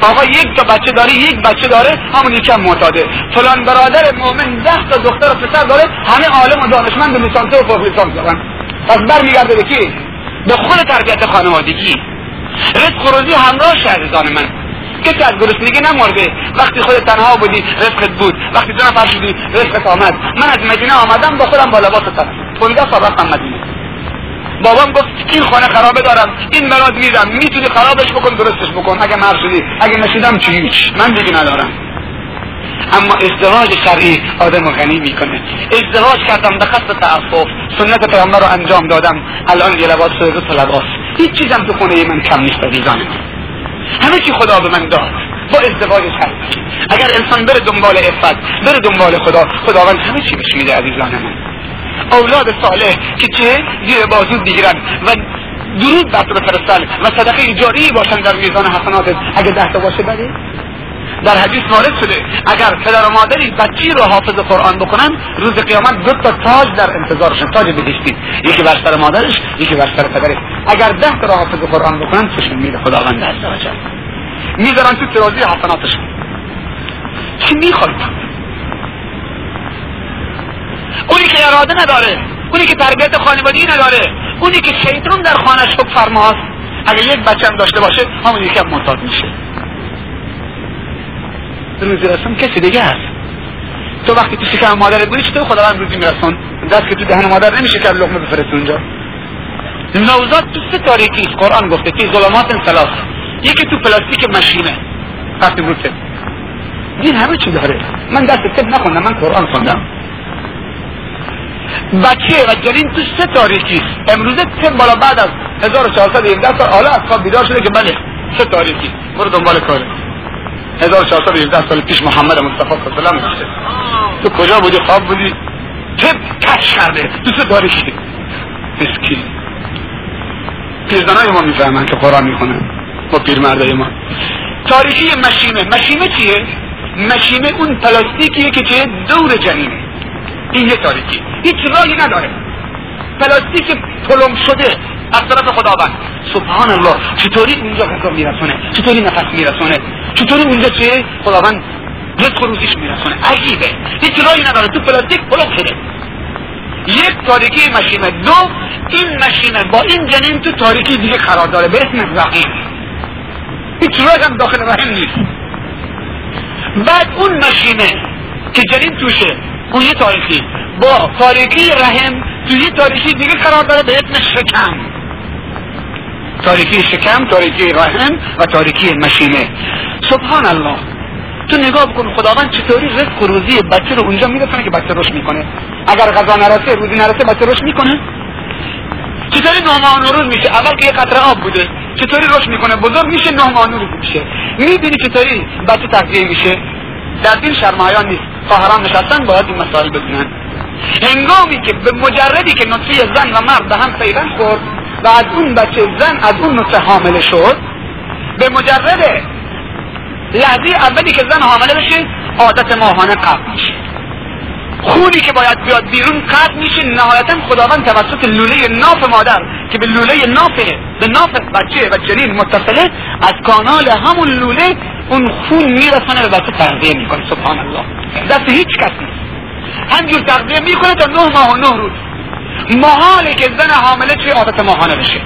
آقا یک تا بچه داره یک بچه داره همون یکم معتاده. فلان برادر مؤمن ده تا دختر و پسر داره همه عالم و دانشمند و لیسانسه و فوق لیسانس دارن. پس برمیگرده به کی؟ به خود تربیت خانوادگی. رزق روزی همراه عزیزان من. کسی از گرسنگی نمرده. وقتی خود تنها بودی رزقت بود. وقتی دو نفر شدی رزقت آمد. من از مدینه آمدم با خودم با لباس تن 15 سال مدینه. بابام گفت این خانه خرابه دارم؟ این مراد میدم می‌تونی خرابش بکن درستش بکن. اگه مر شدی اگه نشیدم چی من دیگه ندارم. اما ازدواج شرعی آدم غنی می‌کنه. ازدواج کردم به قصد تعفف. سنت پیامبر رو انجام دادم. الان یه لباس دو لباس. هیچ چیزم تو خونه من کم نیست عزیزان همه چی خدا به من داد. با ازدواج شرعی اگر انسان بره دنبال افت بره دنبال خدا خداوند همه چی بهش میده عزیزان من. اولاد صالح که چه؟ زیر بازو بگیرن و درود بر تو بفرستن و صدقه جاری باشن در میزان حسنات اگه ده باشه بده در حدیث وارد شده اگر پدر و مادری بچی رو حافظ قرآن بکنن روز قیامت دو تا تاج در انتظارشن تاج بهشتی یکی بر سر مادرش یکی بر سر پدرش. اگر ده تا حافظ قرآن بکنن چشم میده خداوند عز وجل می‌ذارن تو ترازی حسناتشون چی می‌خواد اونی که اراده نداره اونی که تربیت خانوادگی نداره اونی که شیطان در خانهش حکم فرماست اگر یک بچه هم داشته باشه همون یکی هم میشه. روزی رسون کسی دیگه هست. تو وقتی تو شکم مادرت بودی چطور خداوند روزی میرسون دست که تو دهن مادر نمیشه که لقمه بفرست اونجا. نوزاد تو سه تاریکی قرآن گفته که ظلمات سلاس یکی تو پلاستیک مشینه وقتی بروته این همه چی داره. من دست تب نخوندم من قرآن خوندم. بچه و جنین تو سه تاریکی امروزه تب بالا بعد از 1417 سال حالا از خواب بیدار شده که بله سه تاریکی. برو دنبال کاره. 1417 سال پیش محمد مصطفی صلی الله علیه تو کجا بودی؟ خواب بودی؟ تب کش کرده. دوست داری کی مسکین. پیرزنای ما می‌فهمن که قرآن می‌خونن با پیرمردای ما. تاریخی مشیمه مشیمه چیه؟ مشیمه اون پلاستیکیه که چیه دور جنینه. این یه تاریکی هیچ راهی نداره. پلاستیک پلم شده. از طرف خداوند. سبحان الله چطوری اونجا غذا میرسونه؟ چطوری نفس میرسونه؟ چطوری اونجا چه خداوند رزق روزیش میرسونه؟ عجیبه. هیچ راهی نداره. تو پلاستیک پلوک شده. یک تاریکی مشینه دو این مشینه با این جنین تو تاریکی دیگه قرار داره. به اسم رحیم هیچ راه هم داخل رحم نیست. بعد اون مشینه که جنین توشه اون یه تاریکی. با تاریکی رحم تو یه تاریکی دیگه قرار داره. به اسم شکم. تاریکی شکم تاریکی رحم و تاریکی مشینه. سبحان الله تو نگاه بکن خداوند چطوری رزق و روزی بچه رو اونجا میرسونه که بچه رشد می‌کنه. اگر غذا نرسه روزی نرسه بچه رشد می‌کنه. چطوری نه ماه روز میشه؟ اول که یه قطره آب بوده چطوری رشد می‌کنه؟ بزرگ میشه نه ماه روز میشه. می‌بینی چطوری بچه تغذیه میشه؟ در دین شرمایان نیست. خواهران نشستن باید این مسائل بدونن. هنگامی که به مجردی که نطفه زن و مرد به هم پیوند خورد و از اون بچه زن از اون نطفه حامله شد. به مجرد لحظه اولی که زن حامله بشه عادت ماهانه قبل میشه. خونی که باید بیاد بیرون قطع میشه نهایتا خداوند توسط لوله ناف مادر که به لوله ناف به ناف بچه و جنین متصله از کانال همون لوله اون خون میرسانه به بچه تغذیه می‌کنه. سبحان الله. دست هیچ کس همجور تغذیه می‌کنه تا نه ماه و نه روز. محاله که زن حامله چه عادت ماهانه بشه.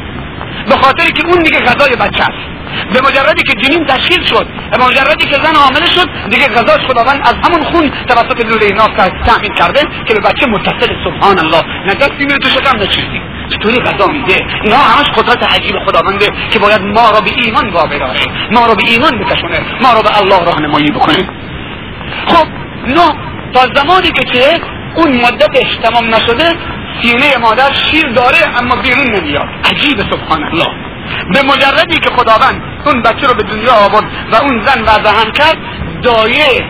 به خاطر که اون دیگه غذای بچه است. به مجردی که جنین تشکیل شد به مجردی که زن حامله شد دیگه غذاش خداوند از همون خون توسط لوله ناف تأمین کرده که به بچه متصل سبحان الله نه دستی میره تو شکم نه چیزی چطوری غذا میده؟ اینا همش قدرت عجیب خداونده که باید ما را به ایمان وابداره ما را به ایمان بکشونه ما را به الله راهنمایی بکنه. خب نه تا زمانی که چه؟ اون مدتش تمام نشده سینه مادر شیر داره اما بیرون نمیاد. عجیب سبحان الله به مجردی که خداوند اون بچه رو به دنیا آورد و اون زن وضع کرد دایه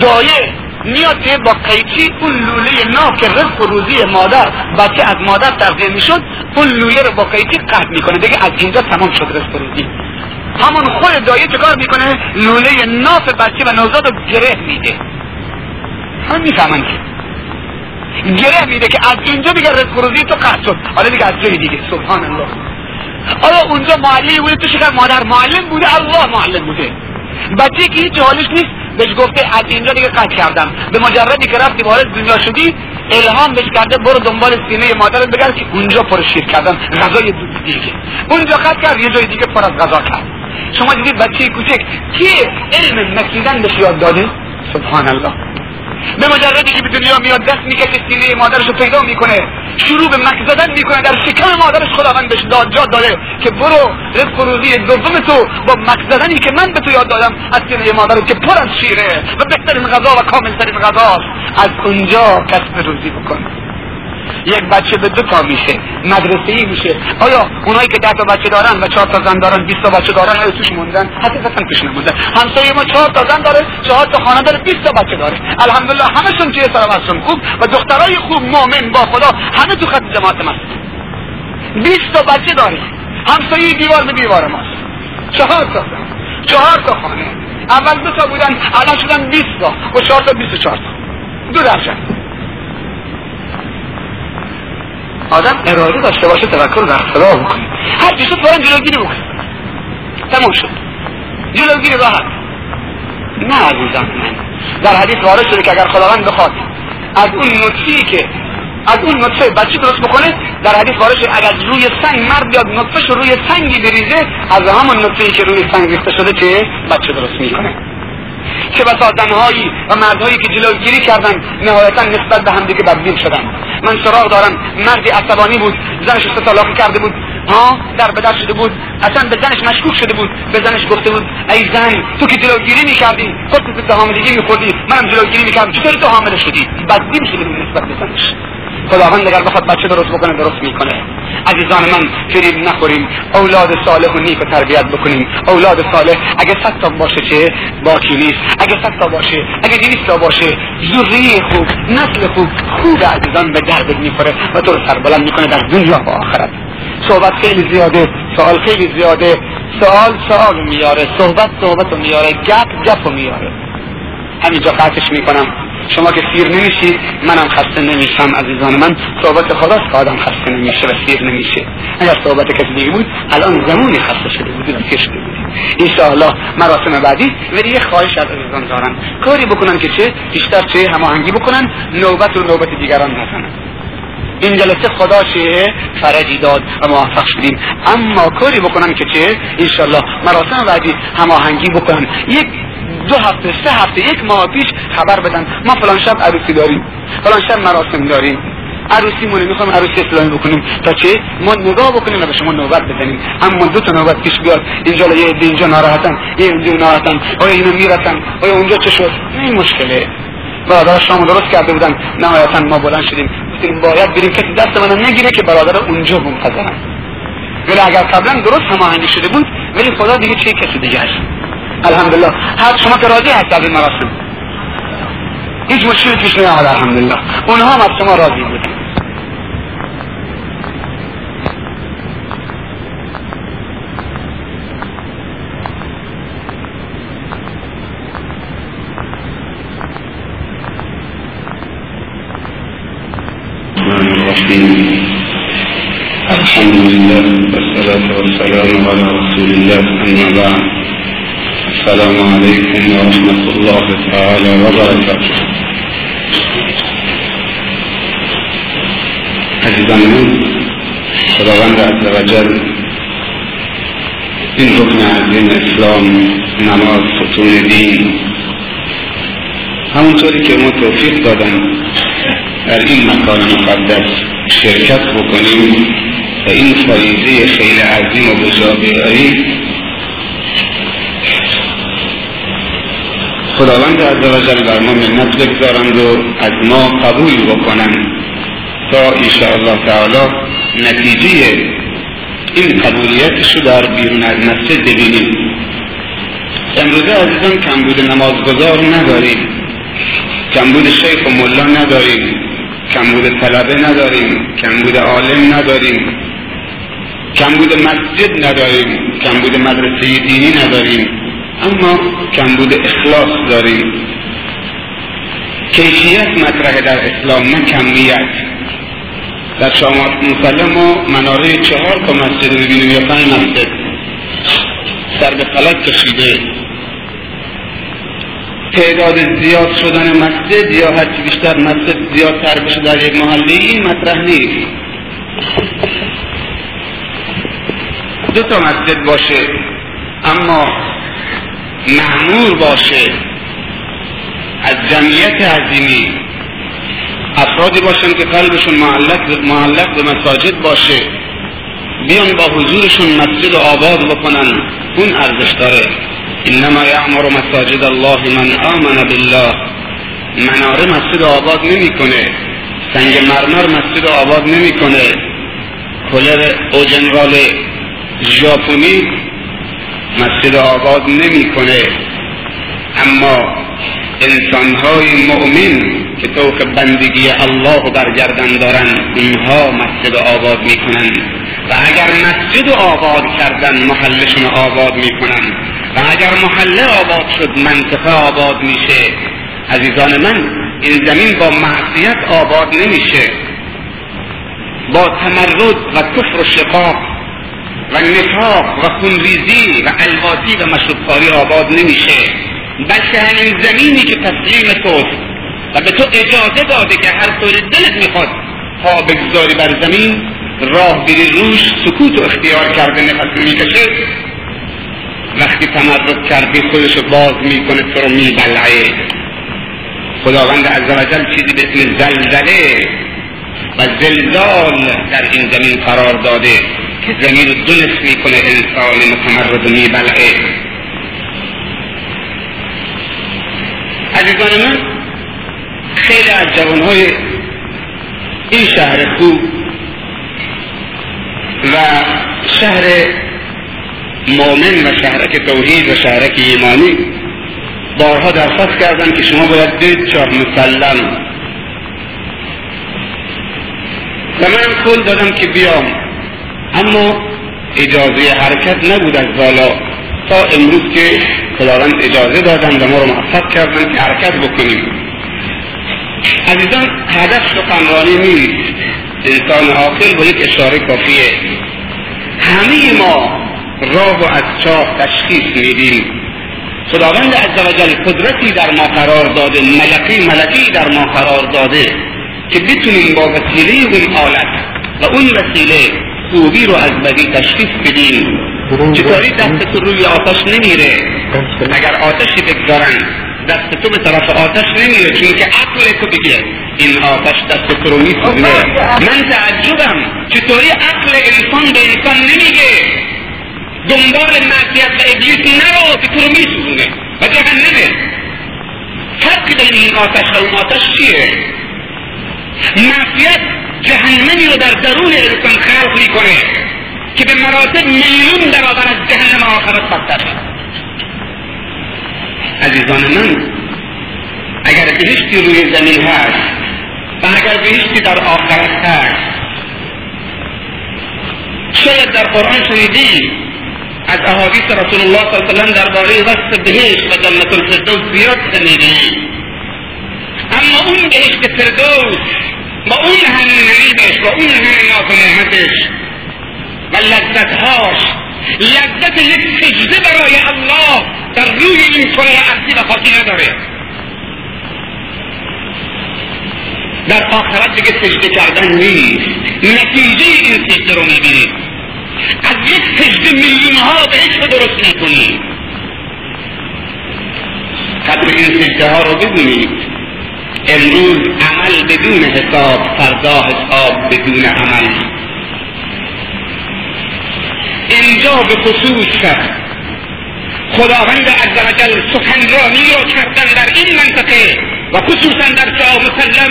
دایه میاد با قیچی اون لوله ناف رزق و روزی مادر بچه از مادر تغذیه می‌شد اون لوله رو با قیچی قطع می‌کنه. دیگه از اینجا تمام شد رزق و روزی. همون خود دایه چه کار می‌کنه؟ لوله ناف بچه و نوزاد رو گره میده. هم می‌فهمن که گره میده که از اینجا دیگه رزق تو قطع شد. حالا دیگه از جای دیگه. سبحان الله آیا اونجا معلمی بوده؟ تو شکر مادر معلم بوده؟ الله معلم بوده. بچه که هیچ حالش نیست بهش گفته از اینجا دیگه قطع کردم. به مجردی که رفتی وارد دنیا شدی الهام بهش کرده برو دنبال سینه مادرت بگرد که اونجا پر شیر کردن. غذای دیگه. اونجا قطع کرد یه جای دیگه پر از غذا کرد. شما دیدید بچه کوچک کی علم مکیدن بهش یاد داده؟ سبحان الله به مجردی که به دنیا میاد دست می‌کشه سینه مادرش رو پیدا می‌کنه. شروع به مک زدن می‌کنه در شکم مادرش خداوند بهش داد جاد داده که برو رزق روزی دوم تو با مک زدنی که من به تو یاد دادم از سینه مادر که پر از شیره و بهترین غذا و کاملترین غذاست. از اونجا کسب روزی بکن. یک بچه به دو تا میشه مدرسه ای میشه. آیا اونایی که ده تا بچه دارن و چهار تا زن دارن 20 تا بچه دارن آیا توش موندن؟ حقیقتا توش نموندن همسایه ما چهار تا زن داره چهار تا خانه داره 20 تا بچه داره. الحمدلله همشون توی سلامتشون خوب و دخترای خوب مؤمن با خدا همه تو خط جماعت ماست 20 تا بچه داره. همسایه دیوار به دیوار ماست چهار تا چهار تا خانه. اول دو تا بودن الان شدن 20 تا و چهار تا 24 تا. دو درجه. آدم اراده داشته باشه تفکر در اختلاف بکنه. هر چیز فورا جلوگیری بکنه. تموم شد. جلوگیری راحت. نه عزیزم من. در حدیث وارد شده که اگر خداوند بخواد از اون نطفی که از اون نطفه بچه درست بکنه در حدیث وارد شده اگر روی سنگ مرد بیاد نطفهش روی سنگی بریزه از همون نطفه که روی سنگ ریخته شده که بچه درست می‌کنه. که بسا زنهایی و مردهایی که جلوگیری کردن نهایتا نسبت به همدیگه بدبین شدن. من سراغ دارم مردی عصبانی بود زنش رو طلاق کرده بود. ها در بدر شده بود اصلا به زنش مشکوک شده بود به زنش گفته بود ای زن تو که جلوگیری می‌کردی خودت به حاملگی میخوردی منم جلوگیری می‌کردم چطوری تو حامله شدی؟ بدبین شده بود نسبت به زنش. خداوند اگر بخواد بچه درست بکنه درست می‌کنه. عزیزان من فریب نخوریم اولاد صالح و نیک و تربیت بکنیم. اولاد صالح اگه صد تا باشه چه؟ باکی نیست. اگه صد تا باشه اگه دویست تا باشه ذریه خوب نسل خوب خوب عزیزان به درد می‌خوره و تو رو سربلند می‌کنه در دنیا و آخرت. صحبت خیلی زیاده سوال خیلی زیاده. سوال سوال میاره صحبت صحبت رو میاره گپ گپ رو میاره. همینجا قطعش می‌کنم. شما که سیر نمیشید منم خسته نمیشم عزیزان من. صحبت خداست که آدم خسته نمیشه و سیر نمیشه. اگر صحبت کسی دیگه بود الان زمانی خسته شده بودیم و شده بودیم انشاءالله مراسم بعدی ولی یه خواهش از عزیزان دارم. کاری بکنن که چه؟ بیشتر چه هماهنگی بکنن نوبت و نوبت دیگران نزنن. این جلسه خدا چه فرجی داد و موفق شدیم. اما کاری بکنن که چه؟ انشالله مراسم بعدی هماهنگی بکنن یک دو هفته سه هفته یک ماه پیش خبر بدن. ما فلان شب عروسی داریم. فلان شب مراسم داریم. عروسی مونه می‌خوام عروسی اسلامی بکنیم. تا چه؟ ما نگاه بکنیم و به شما نوبت بزنیم. اما دو تا نوبت پیش بیاد. اینجا یه اینجا ناراحتن. یه اینجا ناراحتن. آیا اینو می‌رسن؟ آیا اونجا چه شد؟ این مشکله. برادر شما درست کرده بودن. نهایتا ما بلند شدیم. گفتیم باید بریم کسی دست من نگیره که برادر اونجا منتظرن ولی اگر قبلا درست هماهنگی شده بود ولی خدا دیگه چه کسی دیگه هست؟ الحمدلله. هر شما که راضی هست از این مراسم. هیچ مشکلی پیش نیامد الحمدلله. اونها هم از شما راضی بودن. والسلام على رسول الله أما بعد. السلام عليكم ورحمة الله تعالى وبركاته. عزیزان من خداوند عز وجل این رکن عظیم اسلام نماز ستون دین. همونطوری که ما توفیق دادن در این مکان مقدس شرکت بکنیم و این فریضه خیلی عظیم و بزرگی خداوند عزوجل بر ما منت بگذارند و از ما قبول بکنند. تا الله تعالی نتیجه این قبولیتش رو در بیرون از مسجد ببینیم. امروزه عزیزان کمبود نمازگذار نداریم. کمبود شیخ و ملا نداریم. کمبود طلبه نداریم. کمبود عالم نداریم. کمبود مسجد نداریم کمبود مدرسه دینی نداریم اما کمبود اخلاص داریم. کیفیت مطرح در اسلام نه کمیت. در شما مسلم ما مناره چهار تا مسجد ببینیم یا پنج مسجد. سر به فلک کشیده. تعداد زیاد شدن مسجد یا هرچی بیشتر مسجد زیادتر بشه در یک محله این مطرح نیست. دو تا مسجد باشه اما معمور باشه از جمعیت عظیمی افرادی باشن که قلبشون معلق, معلق به مساجد باشه بیان با حضورشون مسجد آباد بکنن اون ارزش داره. انما یعمر مساجد الله من آمن بالله. مناره مسجد آباد نمی‌کنه سنگ مرمر مسجد آباد نمی‌کنه. کلر او جنرال ژاپنی مسجد آباد نمی‌کنه. اما انسانهای مؤمن که توق بندگی الله برگردن دارن اونها مسجد آباد می‌کنن. و اگر مسجد آباد کردن محلشون آباد می‌کنن. و اگر محله آباد شد منطقه آباد میشه. عزیزان من این زمین با معصیت آباد نمیشه. با تمرد و کفر و شقاق و نفاق و خونریزی و الواتی و مشروبخواری آباد نمیشه. بلکه همین زمینی که تسلیم توست و به تو اجازه داده که هر طور دلت می‌خواد پا بگذاری بر زمین راه بری روش سکوت و اختیار کرده نفس می‌کشه. وقتی تمرد کردی خودش باز می‌کنه تو رو میبلعه. خداوند عزوجل چیزی به اسم زلزله و زلزال در این زمین قرار داده که زمین رو دو نصف می‌کنه انسان متمرد میبلعه. عزیزان من خیلی از جوانهای این شهر خوب و شهر مؤمن و شهرک توحید و شهرک ایمانی بارها درخواست کردن که شما باید دید شاه مسلم. و من کل دادم که بیام. اما اجازه حرکت نبود از بالا. تا امروز که خداوند اجازه دادن و ما رو موفق کردن که حرکت بکنیم. عزیزان هدف سخنرانی نیست. انسان عاقل با یک اشاره کافیه. همه ما راه و از چاه تشخیص میدیم. خداوند عزوجل قدرتی در ما قرار داده ملکی ملکی در ما قرار داده. که بتونیم با وسیله اون آلت و اون وسیله خوبی رو از بدی تشخیص بدیم. چطوری دست تو روی آتش نمیره؟ اگر آتشی بگذارن دست تو به طرف آتش نمیره چون که عقل تو دیگه این آتش دست تو رو میسوزونه. من تعجبم. چطوری عقل انسان به انسان نمیگه؟ دنبال معصیت و ابلیس نرو که تو رو میسوزونه. و جهنمه. فرق بین این آتش و اون آتش چیه؟ معصیت جهنمی رو در درون انسان خلق می‌کنه که به مراتب میلیون برابر از جهنم آخرت بدتره عزیزان من اگر بهشتی روی زمین هست و اگر بهشتی در آخرت هست شاید در قرآن شنیدی از احادیث رسول الله صلی الله علیه وسلم درباره وصف بهشت و جنت الفردوس زیاد شنیدی. اما اون بهشت فردوس با اون همه نعیمش و اون همه ناز و لذتهاش لذت یک سجده برای الله در روی این کره ارضی و خاکی نداره. در آخرت دیگه سجده کردن نیست. نتیجه این سجده رو می‌بینید از یک سجده میلیون ها بهش درست می‌کنید قدر این سجده ها رو ببینید امروز عمل بدون حساب فردا حساب بدون عمل. اینجا به خصوص خداوند عزوجل سخنرانی را کردن در این منطقه و خصوصا در جا مسلم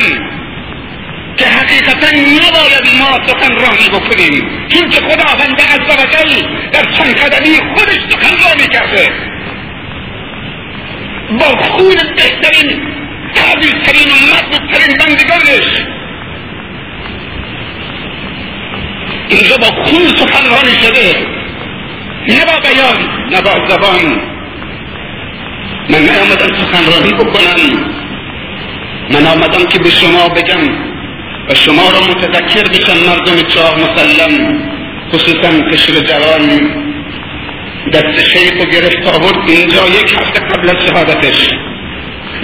که حقیقتا نباید ما سخنرانی بکنیم. چون که خداوند عزوجل در چند قدمی خودش سخنرانی کرده. با خون بهترین تعبیرترین و مطلوبترین بندگانش. اینجا با خون سخنرانی شده. نه با بیان نه با زبان. من نیامدم سخنرانی بکنم. من آمدم که به شما بگم و شما را متذکر بشم مردم چاه مسلم خصوصا قشر جوان. دست شیخ و گرفت آورد اینجا یک هفته قبل از شهادتش.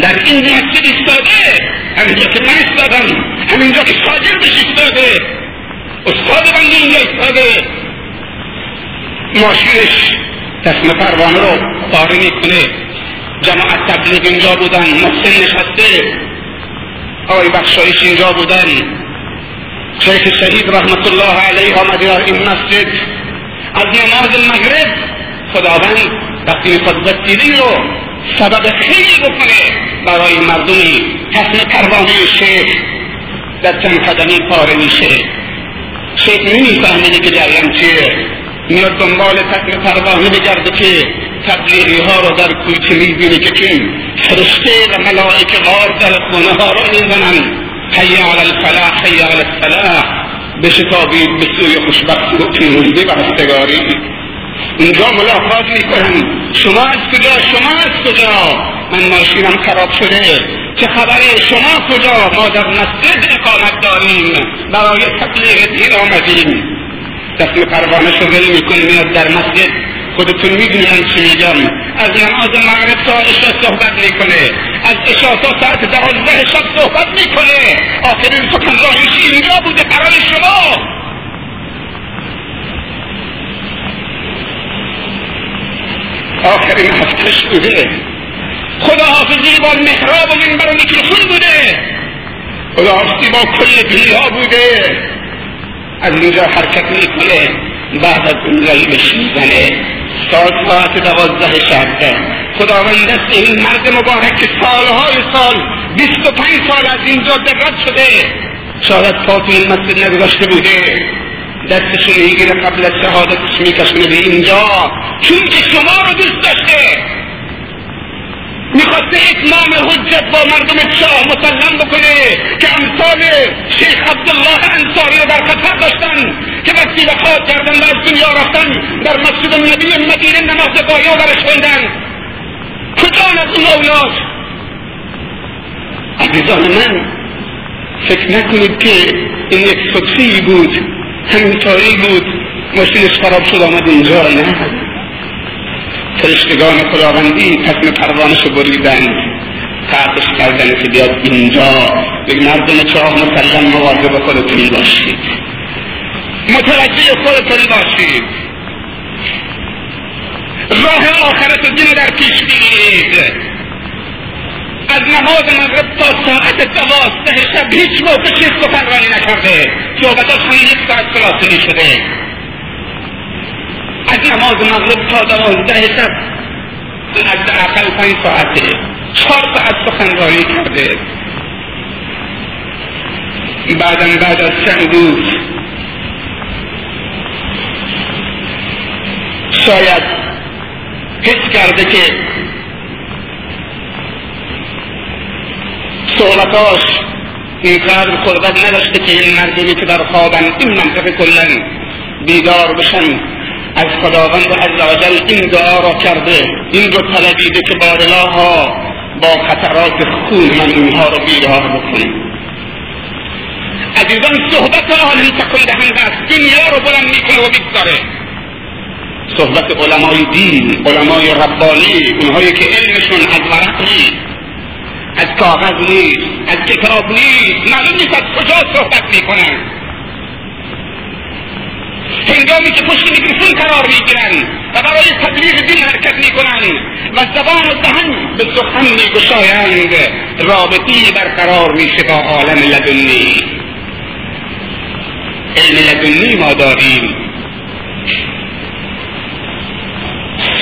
در این مسجد ایستاده همینجا که من ایستادم همینجا که شاگردش ایستاده استاد بنده اینجا ایستاده. ماشینش تصم پروانه رو پاره می‌کنه. جماعت تبلیغ اینجا بودن محسن نشسته. آقای بخشایش اینجا بودن. شیخ شهید رحمت الله علیه آمده در این مسجد. از نماز مغرب خداوند وقتی می‌خواد وسیله رو سبب خیلی بکنه برای مردمی. تصم پروانه شیخ در چند قدمی پاره میشه. شیخ نمیفهمیده که جریان چیه. میاد دنبال تکن پروانه بگرده که تبلیغی ها رو در کوچه می‌بینه که چون فرشته و ملائکه غار در خونه ها رو می‌زنن. حی علی الفلاح حی علی الفلاح بشتابید به سوی خوشبختی و پیروزی و رستگاری. اینجا ملاقات می‌کنن شما از کجا؟ شما از کجا؟ من ماشینم خراب شده. چه خبره؟ شما کجا؟ ما در مسجد اقامت داریم. برای تبلیغ دین آمدیم. دست پروانه شو ول می‌کنه میاد در مسجد. خودتون می‌دونن چی میگم. از نماز مغرب تا عشا صحبت می‌کنه. از عشا تا ساعت دوازده شب صحبت می‌کنه. آخرین سخنرانیش اینجا بوده. قرار شما آخرین هفتش بوده. خدا حافظی با محراب و منبر و میکروفون بوده. خدا حافظی با کل دنیا بوده. از اینجا حرکت می‌کنه. بعد از اون غیبش می‌زنه. ساعت ساعت دوازده شب خداوند دست این مرد مبارک که سالهای سال بیست و پنج سال از اینجا دقت شده. شاید پا تو این مسجد نگذاشته بوده. دستشو می‌گیره قبل از شهادتش میکشونه به اینجا چون که شما رو دوست داشته. می‌خواسته اتمام حجت با مردم شاه مسلم بکنه که امثال شیخ عبدالله انصاری رو در خطر داشتن که وقتی وفات کردن و از دنیا رفتن در مسجد النبی مدینه نماز قایا برش خوندن. کجا از اولاد؟ عزیزان من فکر نکنید که این یک صدفه بود همینطوری بود. ماشینش خراب شد آمد اینجا نه فرشتگان خداوندی تصم پروانش رو بریدن. قرقش کردن که بیاد اینجا. یک مردم چاه مسلم مواظب خودتون باشید. متوجه خودتون باشید. راه آخرت دین در پیش بگیرید. از نماز مغرب تا ساعت دوازده شب هیچ موقع چیز سخنرانی نکرده. صحبتاش همین یک ساعت خلاصه شده. از نماز مغرب تا دوازده شب از اقل پنج ساعته چهار ساعت سخنرانی کرده. بعدم بعد از چند روز شاید حس کرده که صحبتاش اینقدر قدرت نداشته که این مردمی که در خوابن این منطقه کلا بیدار بشن. از خداوند عزوجل این دعا را کرده این رو طلبیده که بارلا ها با خطرات خون من اینها رو بیدار بکنه. عزیزان صحبت عالم تکن دهنده است. دنیا رو بلند می‌کنه و بیگذاره صحبت علمای دین علمای ربانی اونهایی که علمشون از ورق نیست. از کاغذ نیست از کتاب نیست معلوم نیست از کجا صحبت می‌کنن. هنگامی که پشت میکروفون قرار می‌گیرن و برای تبلیغ دین حرکت می‌کنن و زبان و دهن به سخن میگشایند رابطی برقرار میشه با عالم لدنی. علم لدنی ما داریم.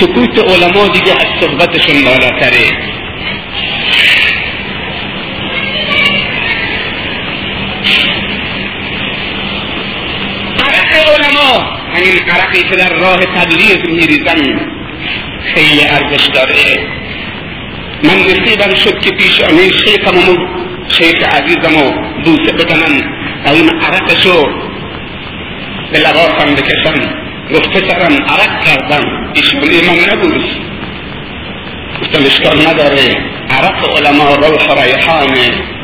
سکوت علما دیگه از صحبتشون بالاتره. علما. همین عرقی که در راه تبلیغ میریزن. خیلی ارزش داره. من نصیبم شد که پیش آنه شیخم و شیخ عزیزم و بوسه بدنم. و این عرقشو به لباسم بکشم. گفت پسرم عرق کردم. ایشون من نبود. گفتم اشکال نداره. عرق علما روح ریحانه.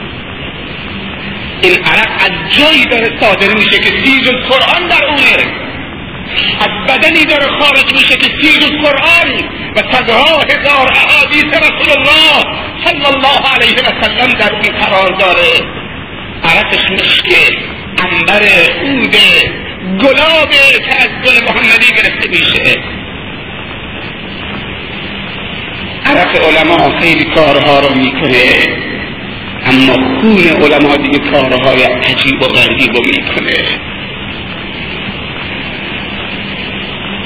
این عرق از جایی داره صادر میشه که سیز قرآن در اونه از بدنی داره خارج میشه که سیز قرآن و صدها هزار احادیث رسول الله صلی الله علیه و سلم در اون قرار داره. عرقش مشکه انبر عوده گلابه که از گل محمدی گرفته میشه. عرق علما خیلی کارها رو می‌کنه. اما خون علما دیگه کارهای عجیب و غریب رو می‌کنه.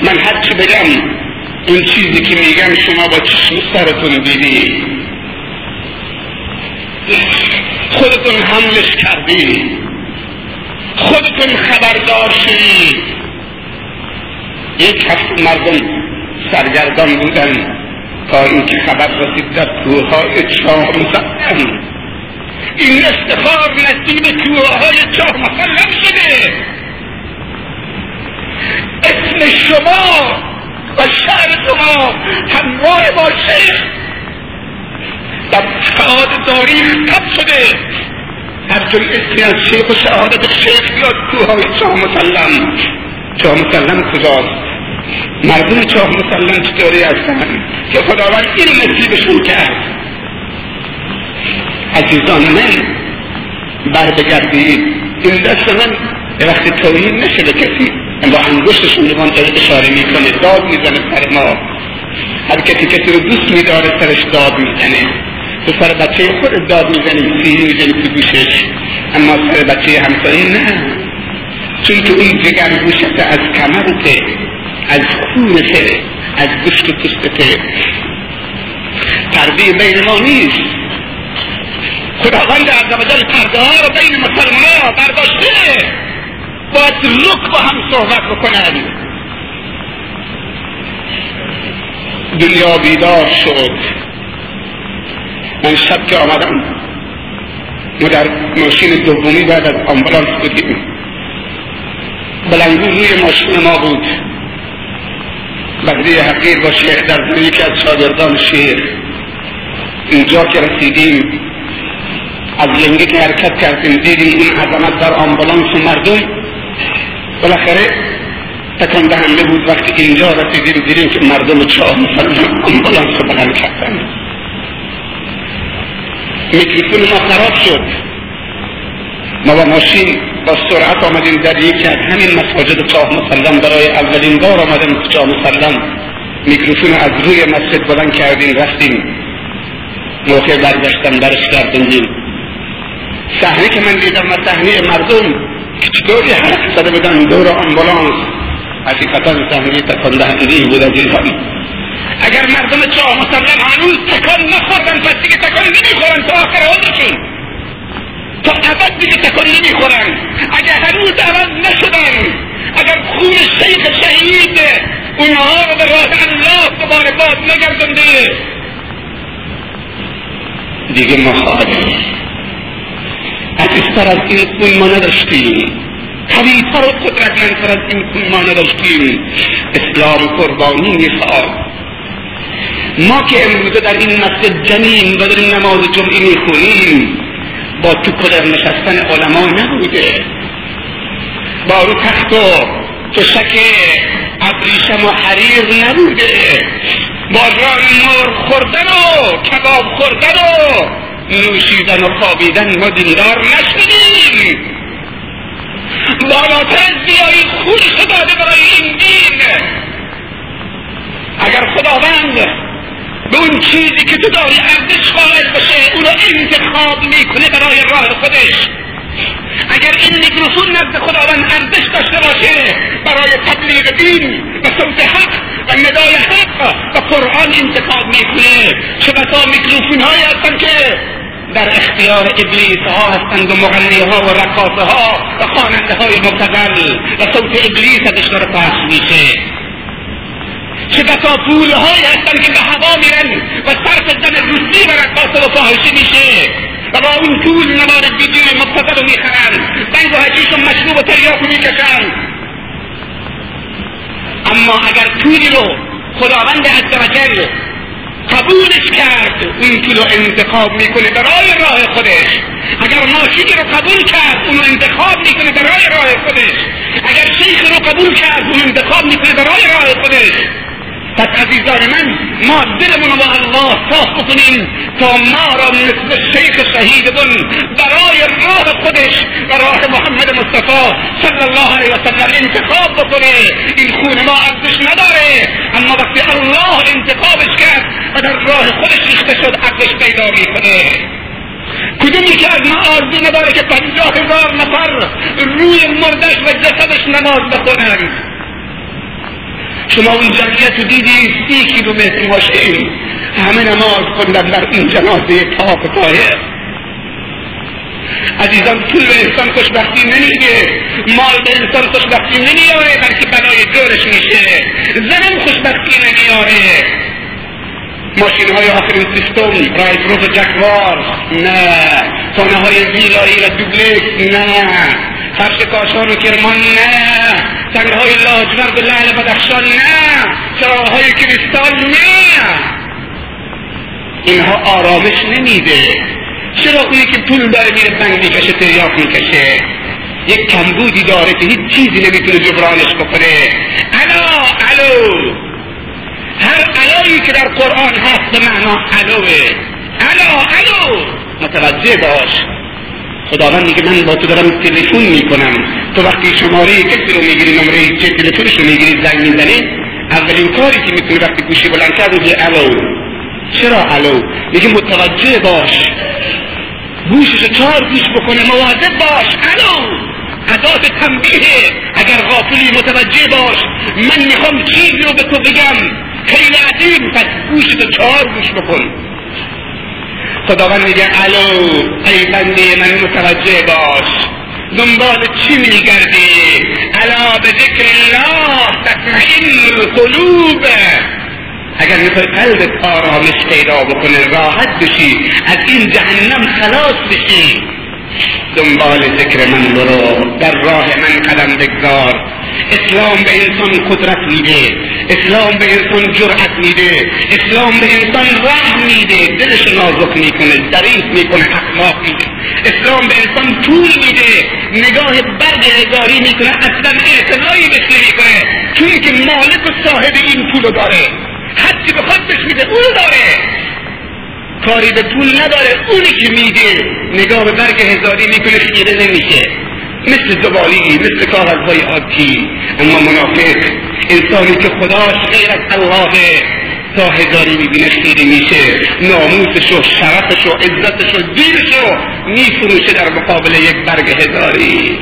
من هرچی بگم اون چیزی که میگم شما با چشم سرتون دیدی؟ خودتون حملش کردی. خودتون خبردار شدی یک هفته مردم سرگردان بودن تا اینکه خبر رسید در کوههای چاه زدن. این افتخار نصیب کوههای چاه مسلم شده. اسم شما و شهر شما همراه با شیخ در شهادت تاریخ کم شده. هر جای اسمی از شیخ و شهادت شیخ بیاد کوههای چاه مسلم. چاه مسلم کجاست؟ مردم چاه مسلم چطوری هستن؟ که خداوند این نصیبشون کرد. عزیزان من بر بگردید این دست من به وقت توهین نشه به کسی با انگشتشون نگان اشاره می‌کنه داد می‌زنه سر ما. هر کسی کسی رو دوست میداره سرش داد می‌زنه. تو سر بچه خود داد می‌زنی سیری می‌زنی تو گوشش. اما سر بچه همسایه نه. چون تو این جگر گوشت از کمرته از خونته از گوشت و پوستته. پرده بین ما نیست. خداوند عزوجل پرده ها رو بین مسلمان ها برداشته. باید رک با هم صحبت بکنن دنیا بیدار شد. من شب که آمدم ما در ماشین دومی بعد از آمبولانس بودیم. بلنگو روی ماشین ما بود. بدری حقیر با شیخ در یکی از شاگردان شیخ. اینجا که رسیدیم از لنگه که حرکت کردیم دیدیم این عظمت در آمبولانس و مردم. بالاخره تکان دهنده بود وقتی اینجا رسیدیم دیدیم که مردم چهار مسلمان آمبولانس رو بغل کردن. میکروفون ما خراب شد. ما با ماشین با سرعت آمدیم در یکی از همین مساجد چاه مسلم. برای اولین بار آمدیم چاه مسلم. میکروفون از روی مسجد بلند کردیم رفتیم. موقع برگشتن برش کردیم. صحنه که من دیدم و صحنه مردم. که چطوری حرف زده بودن؟ دور آمبولانس. حقیقتا صحنه تکان دهنده بود از اگر مردم چاه مسلم هنوز تکان نخوردن پس دیگه تکان نمی‌خورن تا آخر عمرشون. تا ابد دیگه تکان نمی‌خورن. اگر هنوز عوض نشدن اگر خون شیخ شهید اونها رو به راه الله دوباره باز نگردنده دیگه ما خواهدیم عزیزتر از این خون ما نداشتیم. قویتر و قدرتمندتر از این خون ما نداشتیم. اسلام قربانی می‌خواد. ما که امروزه در این مسجد جمیم و در نماز جمعی می‌خونیم با تو کدر نشستن علما نبوده. با رو تخت و تشک ابریشم و حریر نبوده. با ران مر خوردن و کباب خوردن و نوشیدن و خوابیدن ما دیندار نشدیم. بالاتر از بیایی خودش داده برای این دین. اگر خداوند به اون چیزی که تو داری ارزش قائل بشه اونو انتخاب می‌کنه برای راه خودش. اگر این میکروفون نزد خداوند ارزش داشته باشه برای تبلیغ دین و صوت حق و ندای حق و قرآن انتخاب می‌کنه. چه بسا میکروفون هایی هستن که در اختیار ابلیس ها هستند و مغنی ها و رقاصه ها و خواننده های مبتدل و صوت ابلیس ازش داره پخش میشه. چه بسا پول های هستن که به هوا میرن و صرف زن روسی و رقاصه و فاحشه میشه. و با اون پول نوار دیجی مبتدل می‌خرن. بنگ و حشیش و مشروب و تریاک می‌کشن. اما اگر پولی رو خداوند عزوجل قبولش کرد اون پول رو انتخاب می‌کنه برای راه خودش. اگر ماشینی رو قبول کرد اونو انتخاب می‌کنه برای راه خودش. اگر شیخ رو قبول کرد اون انتخاب می‌کنه برای راه خودش. پس عزیزان من ما دلمون با الله صاف بکنیم تا ما را مثل شیخ شهیدمون برای راه خودش و راه محمد مصطفی صلی الله علیه وسلم انتخاب بکنه. این خون ما ارزش نداره. اما وقتی الله انتخابش کرد و در راه خودش ریخته شد عقلش پیدا می‌کنه. کدومی که از ما آرزو نداره که پنجاه هزار نفر روی مردش و جسدش نماز بخونند شما اون جمعیت رو دیدی؟ سی کیلومتر ماشین. همه نماز خوندن در این جنازه پاک طاهر. عزیزان پول به انسان خوشبختی نمیده مال به انسان خوشبختی نمیاره بلکه بنای جورش میشه. زنم خوشبختی نمیاره ماشین های آخرین سیستم رایت روز جکوار. نه. خانه های ویلایی و دوبلکس نه. فرش کاشان و کرمان نه. سنگ های لاجور به لعل بدخشان نه. چراغ های کریستال نه. اینها آرامش نمیده. چرا اونی که پول داره میره بنگ می‌کشه تریاک می‌کشه؟ یک کمبودی داره که هیچ چیزی نمی‌تونه جبرانش بکنه. الو الو. هر علایی که در قرآن هست به معنا الوه الو الو. متوجه باش. خداوند میگه من با تو دارم تلفن می‌کنم. تو وقتی شماره کسی رو می‌گیری نمره چه تلفنش رو می‌گیری زنگ می‌زنی اولین کاری که می‌تونی وقتی گوشی بلند کرد میگه الو. چرا الو؟ میگه متوجه باش. گوشش چهار گوش بکنه مواظب باش. الو. ادات تنبیه. اگر غافلی متوجه باش. من می‌خوام چیزی رو به تو بگم. خیلی عظیم پس گوشتو چهار گوش بکن. خداوند میگه الو ای بنده من متوجه باش دنبال چی میگردی؟ الا به ذکر الله تطمئن القلوب. اگر می‌خوای قلبت آرامش پیدا بکنه راحت بشی از این جهنم خلاص بشی. دنبال ذکر من برو در راه من قدم بگذار. اسلام به انسان قدرت میده. اسلام به انسان جرأت میده. اسلام به انسان رحم میده. دلش نازک می‌کنه ضعیف می‌کنه اخلاق میده اسلام به انسان طول میده. نگاه برگ هزاری می‌کنه اصلا اعتنایی بهش نمی‌کنه. چون که مالک و صاحب این پولو داره. هرچی بخواد بهش میده اونو داره. کاری به پول نداره اونی که میده. نگاه به برگ هزاری می‌کنه خیره نمیشه. مثل زبالی مثل کاغذهای عادی اما منافق انسانی که خداش غیر از الله تا هزاری می‌بینه خیره میشه ناموسش و شرفش و عزتش و دینش رو میفروشه در مقابل یک برگ هزاری.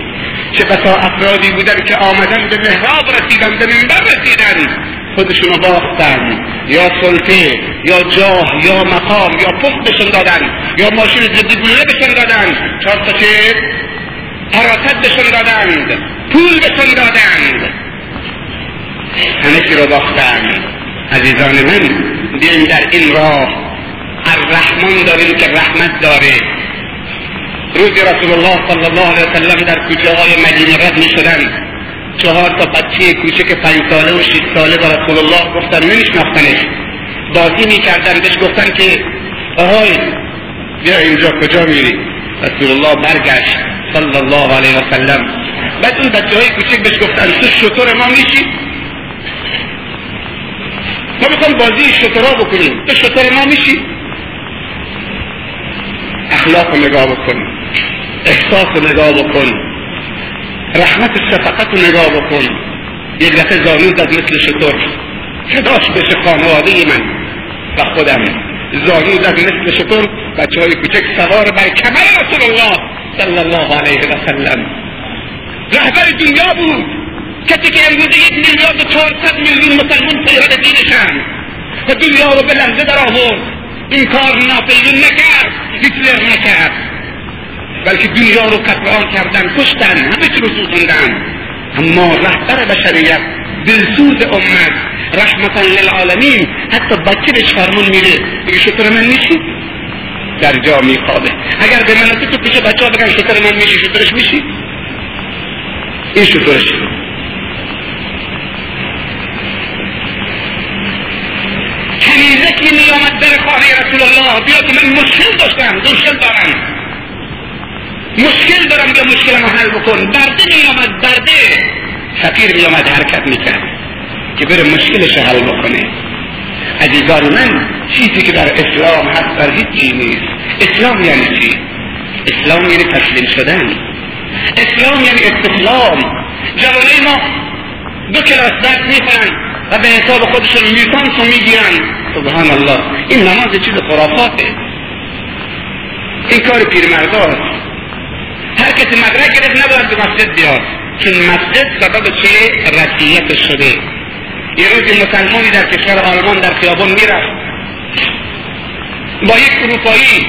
چه بسا افرادی بودن که آمدن به محراب رسیدن به منبر رسیدن. خودشونو باختن. یا سلطه یا جاه یا مقام یا پست بشن دادن. یا ماشین جدی گلوله بشن دادن. چهار تا چه؟ حراست بشن دادند. پول بشن دادند. همه چی رو باختن. عزیزان من بیایم در این راه. الرحمن داریم که رحمت داره. روزی رسول الله صلی الله علیه وسلم در کوچه های مدینه رد می شدن چهار تا بچه کوچک پنج ساله و شیش ساله با رسول الله گفتن نمیشناختنش. بازی می‌کردن بهش گفتن که آهای بیا اینجا کجا میری؟ رسول الله برگشت. صلی الله علیه و سلم بعد اون بچه های کوچک بهش گفتن تو شطور ما میشی ما می‌خوام بازی شطورا بکنیم. تو شطور ما میشی اخلاق رو نگاه بکن. احساس رو نگاه بکن. رحمت شفقت رو نگاه بکن. یک دفعه زانو زد مثل شطور. صداش بشه خانواده من و خودم. زانو زد مثل شطور. بچه های کوچک سوار بر کمر رسول الله. صلی الله علیه و سلم رهبر دنیا بود. کسی که امروز یک میلیارد و چهارصد میلیون مسلمان پیرد دینشن و دنیا رو به لرزه در آورد. این کار ناپیون نکرد. هیتلر نکرد. بلکه دنیا رو کفران کردن کشتن همه چی رو سوزوندن. اما رهبر بشریت دلسوز امت رحمتا للعالمین حتی بچه بهش فرمون میره بگه شطر من میشی در جا میخوابه. اگر به من تو پیش بچه ها بگن شطر من میشی شطرش میشی؟ این شطرش کنیزکی میآمد در خانه رسول الله بیا که من مشکل داشتم مشکل دارم. مشکل دارم یا مشکل ما حل بکن. برده می آمد برده. فقیر می آمد حرکت می‌کرد که بره مشکلش حل بکنه. عزیزان من چیزی که در اسلام هست در هیچ نیست. اسلام یعنی چی؟ اسلام یعنی تسلیم شدن. اسلام یعنی استسلام. جوانه ما دو کلاس درس می‌خونن و به حساب خودشون لیسانس رو می‌گیرن. سبحان الله این نماز چیز خرافاته. این کار پیرمرداست هر کسی مدرک گرفت نباید به مسجد بیاد. چون مسجد سبب چه رسیت شده. یه روزی مسلمانی در کشور آلمان در خیابان می‌رفت. با یک اروپایی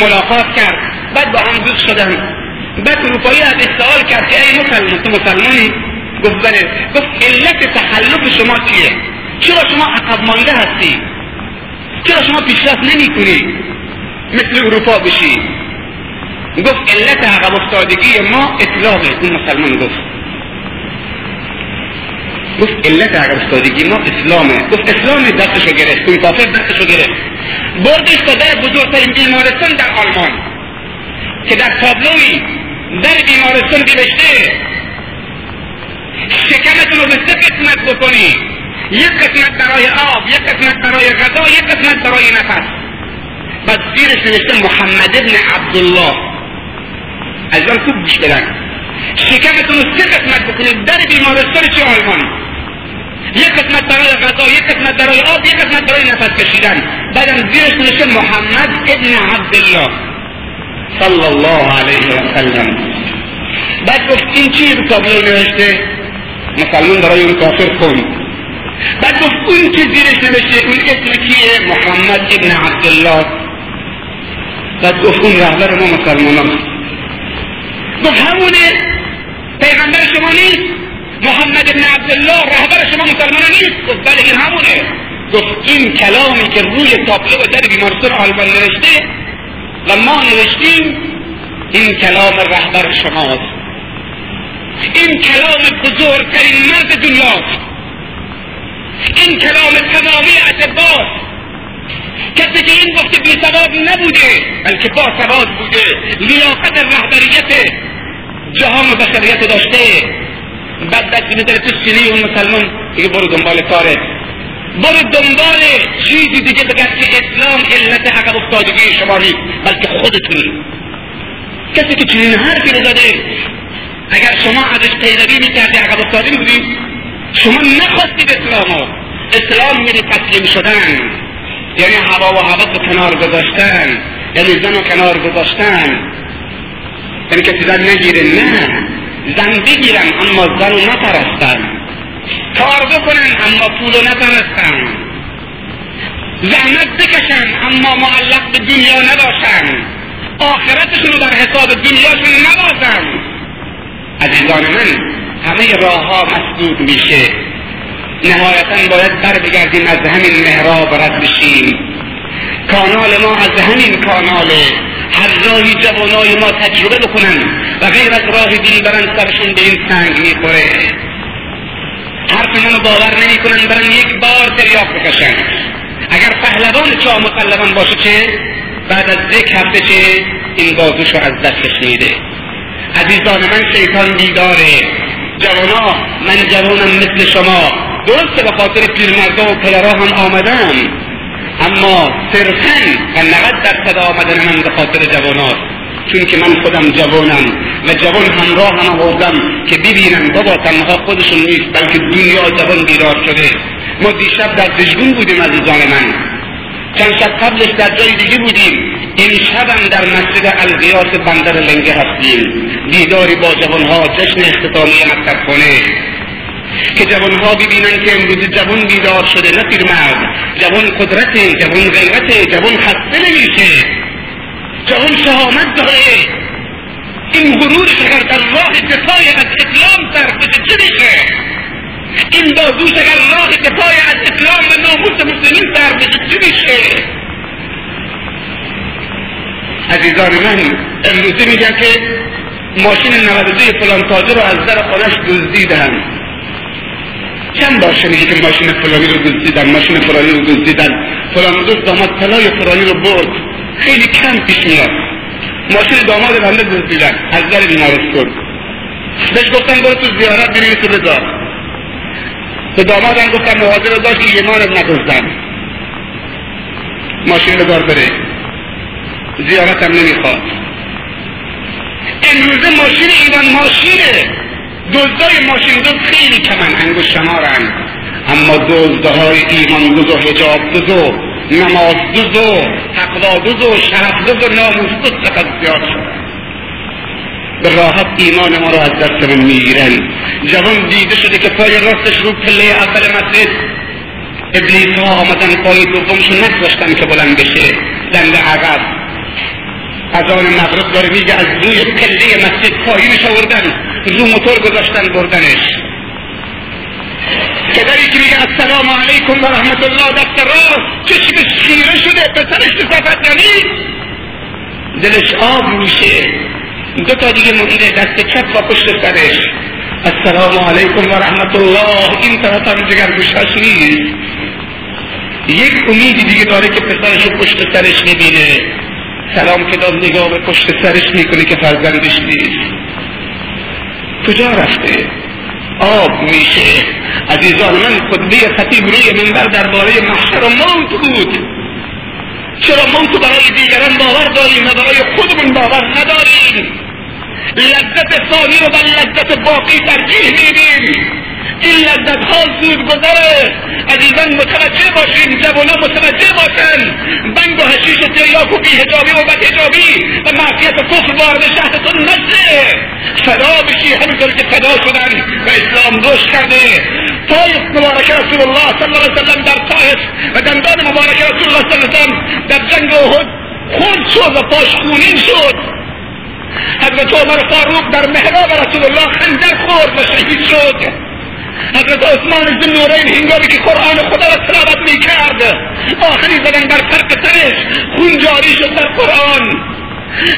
ملاقات کرد. بعد با هم دوست شدن. بعد اروپایی از سوال کرد که ای مسلمان تو مسلمانی؟ گفت بله. گفت علت تخلف شما چیه؟ چرا شما عقب مانده هستی؟ چرا شما پیشرفت نمی کنی مثل اروپا بشی؟ گفت علت عقب افتادگی ما اسلامه اون مسلمان گفت. گفت علت عقب افتادگی ما اسلامه. گفت اسلام دستشو گرفت. اون کافر دستشو گرفت. بردش تا در بزرگترین بیمارستان در آلمان. که در تابلوی در بیمارستان نوشته شکمتون رو به سه قسمت بکنی. یک قسمت برای آب یک قسمت برای غذا یک قسمت برای نفس. بعد زیرش نوشته محمد ابن عبدالله. از آن خوب گوش شکمتون رو سه قسمت بکنید. در بیمارستان چه آلمان یک قسمت برای غذا یک قسمت برای آب یک قسمت برای نفس کشیدن. بعدم زیرش نوشته محمد ابن عبدالله. صلی الله علیه و سلم. بعد گفت این چی رو تابلو نوشته؟ مسلمان برای اون کافر کن. بعد گفت اون که زیرش نوشته اون اسم کیه؟ محمد ابن عبدالله. بعد گفت اون رهبر ما مسلمان گفت همونه پیغمبر شما نیست. محمد ابن عبدالله رهبر شما مسلمان نیست. گفت بله این همونه. گفت این کلامی که روی تابلو در بیمارستان آلمان نوشته و ما نوشتیم این کلام رهبر شماست. این کلام بزرگترین مرد دنیاست. این کلام تمامی اتباست کسی که این گفته بی سواد نبوده بلکه با سواد بوده. لیاقت رهبریت جهان بشریت داشته. بعد دست میداره تو سینه اون مسلمان دیگه برو دنبال کارت برو دنبال چیزی دیگه بگرد که اسلام علت عقب افتادگی شما نیست بلکه خودتونی. کسی که چنین حرفی رو زده اگر شما ازش پیروی می‌کردی عقب افتاده بودی شما نخواستید اسلامو اسلام یعنی تسلیم شدن یعنی هوا و هوا رو کنار گذاشتن یعنی زن رو کنار گذاشتن. یعنی کسی زن نگیره نه. زن بگیرن اما زن رو نپرستن. کار بکنن اما پول رو زحمت بکشن اما معلق به دنیا نباشن. آخرتشون رو در حساب دنیاشون نبازن. عزیزان من همه راه ها مسدود میشه. نهایتا باید بر بگردیم از همین محراب رد بشیم. کانال ما از همین کانال هر راهی جوانای ما تجربه بکنن و غیر از راه برن سرشون به این سنگ می‌خوره. حرف منو باور نمی‌کنن برن یک بار تریاق بکشن. اگر پهلوان چا مسلمان باشه چه؟ بعد از یک هفته چه؟ این بازوشو از دستش میده عزیزان من شیطان بیداره. جوانا من جوانم مثل شما. درسته به خاطر پیرمردا و پدرها هم آمدم اما صرفا و نقد درصد آمدن من به خاطر جوانات چون که من خودم جوانم و جوان همراه هم آوردم که ببینم بابا تنها خودشون نیست بلکه دنیا جوان بیدار شده. ما دیشب در دژگون بودیم عزیزان من. چند شب قبلش در جای دیگه بودیم. این شبم در مسجد القیاس بندر لنگه هستیم. دیداری با جوانها جشن اختتامی خونه که جوانها ببینن که امروز جوان بیدار شده نه مرد. جوان قدرت جوان غیرت جوان خسته نمیشه. جوان شهامت داره. این غرورش اگر در راه دفاع از اسلام سر بشه چه میشه؟ این بازوش اگر راه دفاع از اسلام و ناموس مسلمین سر بشه چه میشه؟ عزیزان من امروزه میگن که ماشین 92 فلان تاجر رو از در خانش دزدیدن. چند بار شنیدی که ماشین فلانی رو دزدیدن ماشین فلانی رو دزدیدن؟ فلان دوست داماد طلای فلانی رو برد. خیلی کم پیش میاد. ماشین داماد بنده دزدیدن. از در بیمارستان بهش گفتن برو تو زیارت بری تو بذار. به دامادم گفتن مواظب باش که ایمانت ندزدن ماشین دار بره. زیارتم نمی‌خواد. امروزه ماشین ایوان ماشینه. دزدای ماشین دوز خیلی کمن انگوش شمارن اما دزدهای ایمان دوز و حجاب دوز و نماز دوز و تقوا دوز و شرف دوز و ناموس دوز چقدر زیاد شدن به راحت ایمان ما رو از دستمون می‌گیرن. جوان دیده شده که پای راستش رو پله اول مسجد. ابلیس ها آمدن پای دومشو نگذاشتن که بلند بشه. دنده عقب. از آن مغرب داره میگه از روی پله مسجد پایینش آوردن. رو موتور گذاشتن بردنش. پدری که میگه السلام علیکم و رحمت الله دست راست. چشمش خیره شده؟ پسرش تو صفت دلش آب میشه. دو تا دیگه مونده دست چپ و پشت سرش. السلام علیکم و رحمت الله. این طرف هم جگر نیست. یک امیدی دیگه داره که پسرش پشت سرش می‌بینه سلام که داد نگاه به پشت سرش می‌کنه که فرزندش نیست. کجا رفته؟ آب میشه. عزیزان من خطبه خطیب روی منبر درباره محشر و موت بود. چرا موت برای دیگران باور داریم و برای خودمون باور نداریم؟ لذت ثانی رو بر لذت باقی ترجیح میدیم. این لذت ها زود گذره. عزیزان متوجه باشین جوانا متوجه باشن. بنگ و حشیش و تریاک و بیهجابی و بدهجابی و معصیت و کفر وارد شهرتون نشه فدا بشی همینطور که فدا شدن و اسلام رشد کرده. طایف مبارک رسول الله صلی الله علیه وسلم در طایف و دندان مبارک رسول الله صلی الله علیه وسلم در جنگ احد خود شد و پاش خونین شد. حضرت عمر فاروق در محراب رسول الله خنجر خورد و شهید شد. حضرت عثمان بن نورین هنگامی که قرآن خدا را تلاوت می کرد آخری زدن بر فرق سرش خون جاری شد در قرآن.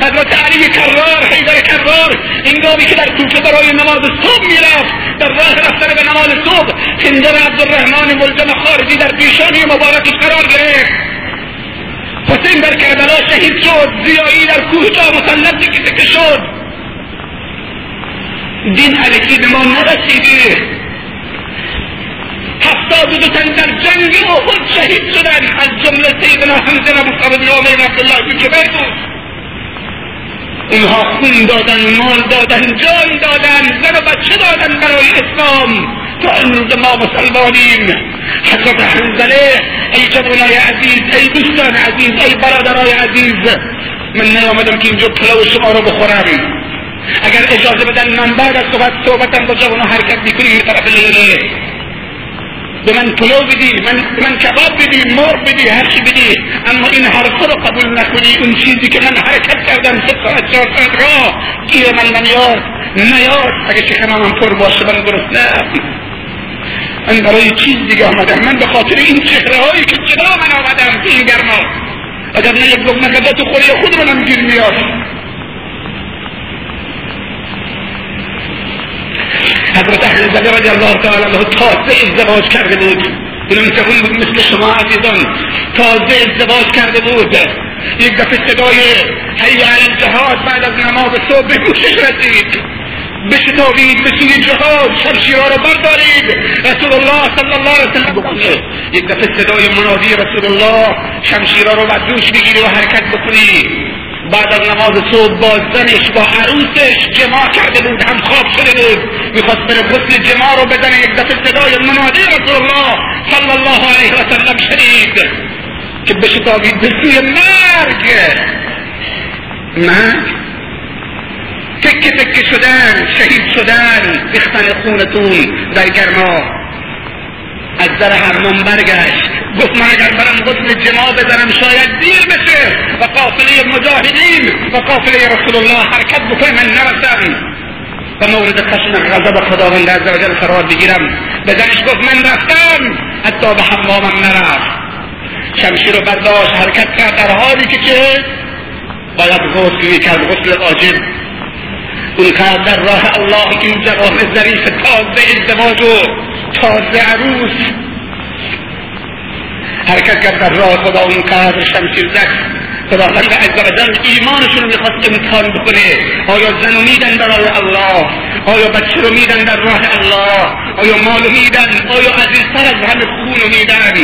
حضرت علی کرار حیدر کرار انگامی که در کوفه برای نماز صبح می‌رفت در راه رفتن به نماز صبح خنجر عبدالرحمن ملزم خارجی در پیشانی مبارکش قرار گرفت. حسین در کربلا شهید شد زیایی در کوه جا مسلط که شد. دین علکی به ما نرسیده. هفتاد و دو تن در جنگ احد شهید شدن. از جمله سیدنا حمزه بن عبدالله بن جبیر بود. اونها خون دادن مال دادن جان دادن زن و بچه دادن برای اسلام. تا امروز ما مسلمانیم. حضرت حنزله ای جوانای عزیز ای دوستان عزیز ای برادرای عزیز. من نیامدم که اینجا پلو شما رو بخورم. اگر اجازه بدن من بعد از صحبت صحبتم با جوان حرکت میکنیم طرف dengan kulaw bi di man man kebab bi di mor bi di hash bi di amma in har khara qabul na kuni un cheezi ke man harakat kardan fitrat sawtan ro kiye man man yor na yor اگه چه من پر باشه من درست نه من برای چیز دیگه آمدم من به خاطر این چهره هایی که جدا من آمدم تو این گرما اگر نه یک لقمه غذا تو خوری خود منم گیر میاد حضرت حنزله رضی الله تعالی عنه تازه ازدواج کرده بود. اینم جوان بود مثل شما عزیزان. تازه ازدواج کرده بود. یک دفعه صدای حی علی الجهاد بعد از نماز صبح به گوشش رسید. بشتابید به سوی جهاد شمشیرها رو بردارید. رسول الله صلی الله علیه وسلم بکنه یک دفعه صدای منادی رسول الله شمشیرها رو بر دوش بگیری و حرکت بکنی بعد از نماز صبح با زنش با عروسش جماع کرده بود. هم خواب شده بود. می‌خواست بره غسل جماع رو بزنه یک دفعه صدای منادی رسول الله صلی الله علیه و سلم شنید که بشتابید به سوی مرگ. مرگ. تکه تکه شدن شهید شدن ریختن خونتون در گرما. از در حرمان برگشت گفت من اگر برم غسل جما بزنم شاید دیر بشه. و قافله مجاهدین و قافله رسول الله حرکت بکنه من نرسم و مورد خشم غضب خداوند عز وجل قرار بگیرم. بزنش گفت من رفتم حتی به حمامم نرفت. شمشیر رو برداشت حرکت کرد در حالی که چه؟ باید غسل می‌کرد غسل اون کرد در راه الله این جوان ظریف تازه ازدواج و تازه عروس. حرکت کرد در راه خدا اون قدر شمشیر زد خداوند عز وجل ایمانشون می‌خواست امتحان بکنه. آیا زن میدن برای الله؟ آیا بچه رو میدن در راه الله؟ آیا مال میدن؟ آیا عزیزتر از همه خون رو میدن؟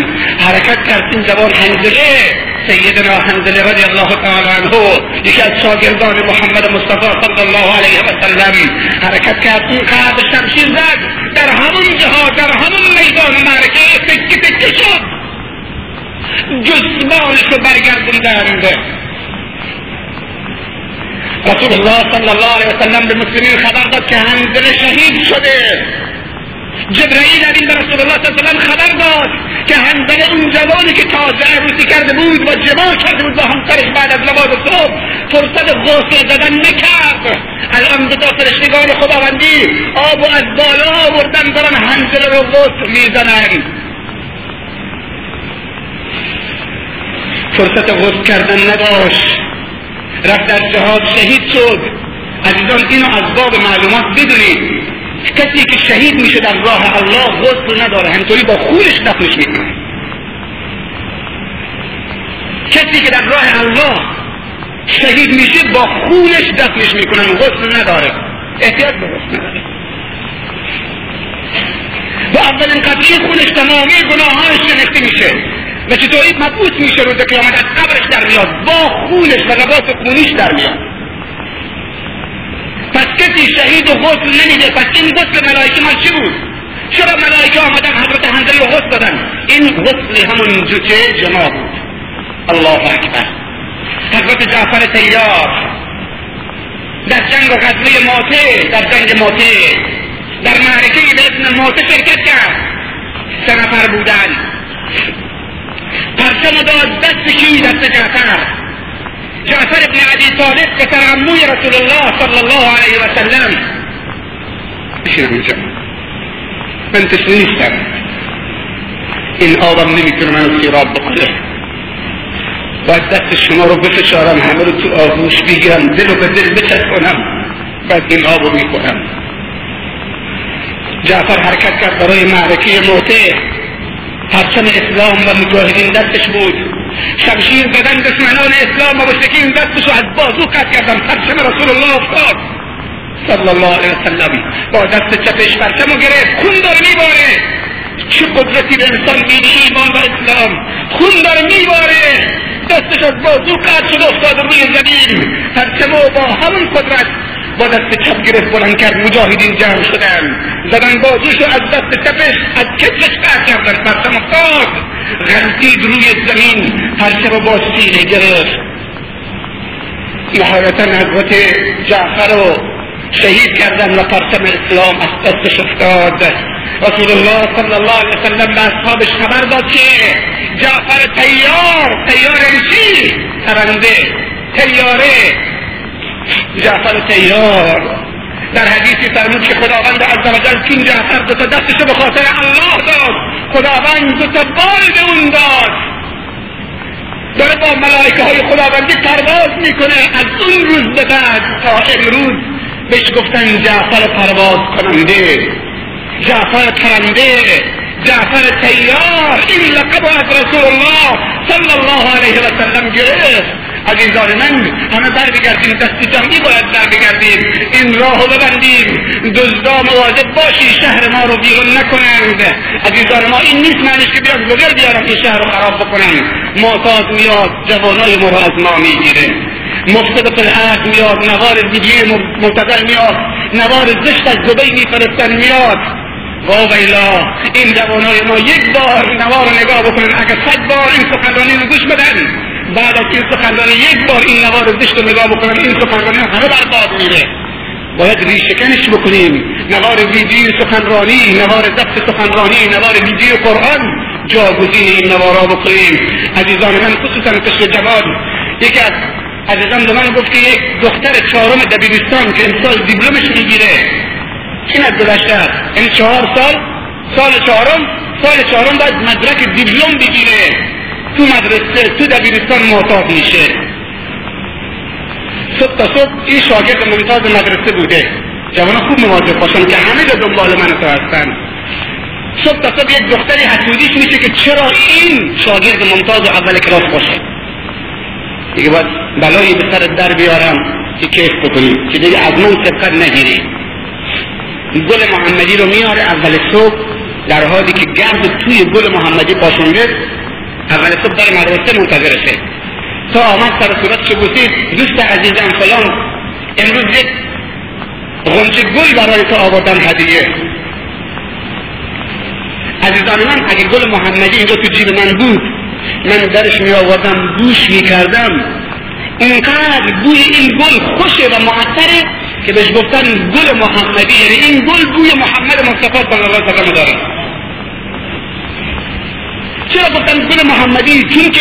حرکت کرد این جوان هنزله سیدنا حنزله رضی الله تعالی عنه یکی از شاگردان محمد مصطفی صلی الله علیه و سلم. حرکت کرد این قدر شمشیر زد در همون جهاد در همون میدان معرکه تکه تکه شد. جزمانش رو برگردوندند رسول الله صلی الله علیه وسلم به مسلمین خبر داد که حنزله شهید شده. جبرئیل این به رسول الله صلی الله علیه خبر داد که حنزله اون جوانی که تازه عروسی کرده بود و جماع کرده بود با همسرش بعد از نماز صبح فرصت غسل زدن نکرد. الان دو تا فرشتگان خداوندی آب و از بالا آوردن دارن حنزله رو غسل می‌زنند فرصت غسل کردن نداشت. رفت در جهاد شهید شد. عزیزان اینو از باب معلومات بدونید. کسی که شهید میشه در راه الله غسل نداره همطوری با خونش دفنش می‌کنه. کسی که در راه الله شهید میشه با خونش دفنش می‌کنن غسل نداره. احتیاط به غسل نداره. و اولین قطعی خونش تمامی گناهانش شنخته میشه. و چطوری مبعوث میشه روز قیامت از قبرش در میاد. با خونش و لباس خونیش در میاد. پس کسی شهید و غسل نمیده. پس این غسل ملائکه ما چی بود؟ چرا ملائکه آمدن حضرت حنزل رو غسل دادن؟ این غسل همون جوچه جما بود. الله اکبر. حضرت جعفر تیار در جنگ غزوه ماته در جنگ ماته. در معرکه به اسم ماته شرکت کرد. سه نفر بودن. پرچم داد دست کی دست جعفر. جعفر ابن عبی طالب که ترموی رسول الله صلی الله علیه و سلم. بشینم اینجا من نیستم این آبم نمیتونه منو سیراب بکنه. باید دست شما رو بفشارم همه رو تو آغوش بگیرم دل و به دل بچسبونم. بعد این آب رو میکنم. جعفر حرکت کرد برای معرکه موته. پرچم اسلام و مجاهدین دستش بود. شمشیر بدن دشمنان اسلام و مشرکین دستش از بازو قطع کردن. پرچم رسول الله افتاد. صلی الله علیه وسلم با دست چپش پرچم رو گرفت. خون داره میباره. چه قدرتی به انسان میده ایمان و اسلام. خون داره میباره. دستش از بازو قطع شد افتاد روی زمین. پرچم با همون قدرت با دست چپ گرفت بلند کرد مجاهدین جمع شدن. زدن بازوشو از دست چپش از کتفش قطع کردن پرچم افتاد. غلطید روی زمین پرچم با سینه گرفت. نهایتا حضرت جعفر رو شهید کردن و پرچم اسلام از دستش افتاد. رسول الله صلی الله علیه وسلم به اصحابش خبر داد که جعفر تیار تیار چی؟ ترنده تیاره. جعفر تیار. در حدیثی فرمود که خداوند عزوجل کین جعفر دو تا دستشو به خاطر الله داد خداوند دو تا بال به اون داد. داره با ملائکه های خداوندی پرواز می‌کنه. از اون روز به بعد تا امروز بهش گفتن جعفر پرواز کننده. جعفر پرنده جعفر تیار. این لقب از رسول الله صلی الله علیه و سلم گرفت. عزیزان من همه برمیگردیم دست جمعی باید برمیگردیم این راه ببندیم. دزدا مواظب باشی شهر ما رو بیرون نکنند. عزیزان ما این نیست معنیش که بیاد بغیر بیارم این شهر رو خراب بکنن. معتاد میاد جوانای ما رو از ما می‌گیره. مفسد فی میاد نوار ویدیو مبتدر میاد. نوار زشت از دبی میفرستن میاد. ویلا این جوانای ما یک بار نوار رو نگاه بکنن اگر صد بار این سخنرانی رو گوش بدن. بعد از این سخنرانی یک بار این نوار زشت رو نگاه بکنن این سخنرانی همه برباد میره. باید ریشکنش بکنیم. نوار ویدیو سخنرانی نوار ضبط سخنرانی نوار ویدیو قرآن جاگزین این نوارا بکنیم. عزیزان من خصوصا قشر جواد یکی از عزیزان به من گفت که یک دختر چهارم دبیرستان که امسال دیپلمش می‌گیره. این از این چهار سال؟ سال چهارم؟ سال چهارم باید مدرک دیپلم بگیره. تو مدرسه تو دبیرستان معتاد میشه. صبح تا صبح این شاگرد ممتاز مدرسه بوده. جوان خوب مواظب باشن که همه جا دنبال من تو هستن. صبح تا صبح یک دختری حسودیش میشه که چرا این شاگرد ممتاز اول کلاس باشه؟ دیگه باید بلایی به سر در بیارم که کیف بکنی که دیگه از من سبقت نگیری. گل محمدی رو میاره اول صبح در حالی که گرد توی گل محمدی پاشونده اول صبح در مدرسه منتظرشه تا آمد سر صورتش بوسید دوست عزیزم فلان امروز یک غنچه گل برای تو آوردن هدیه. عزیزان من اگه گل محمدی اینجا تو جیب من بود من درش می آوردم بوش می کردم اینقدر بوی این گل خوشه و معطره که بهش گفتن گل محمدی. یعنی این گل بوی محمد مصطفی صلی الله علیه و داره. چرا گفتن گل محمدی؟ چون که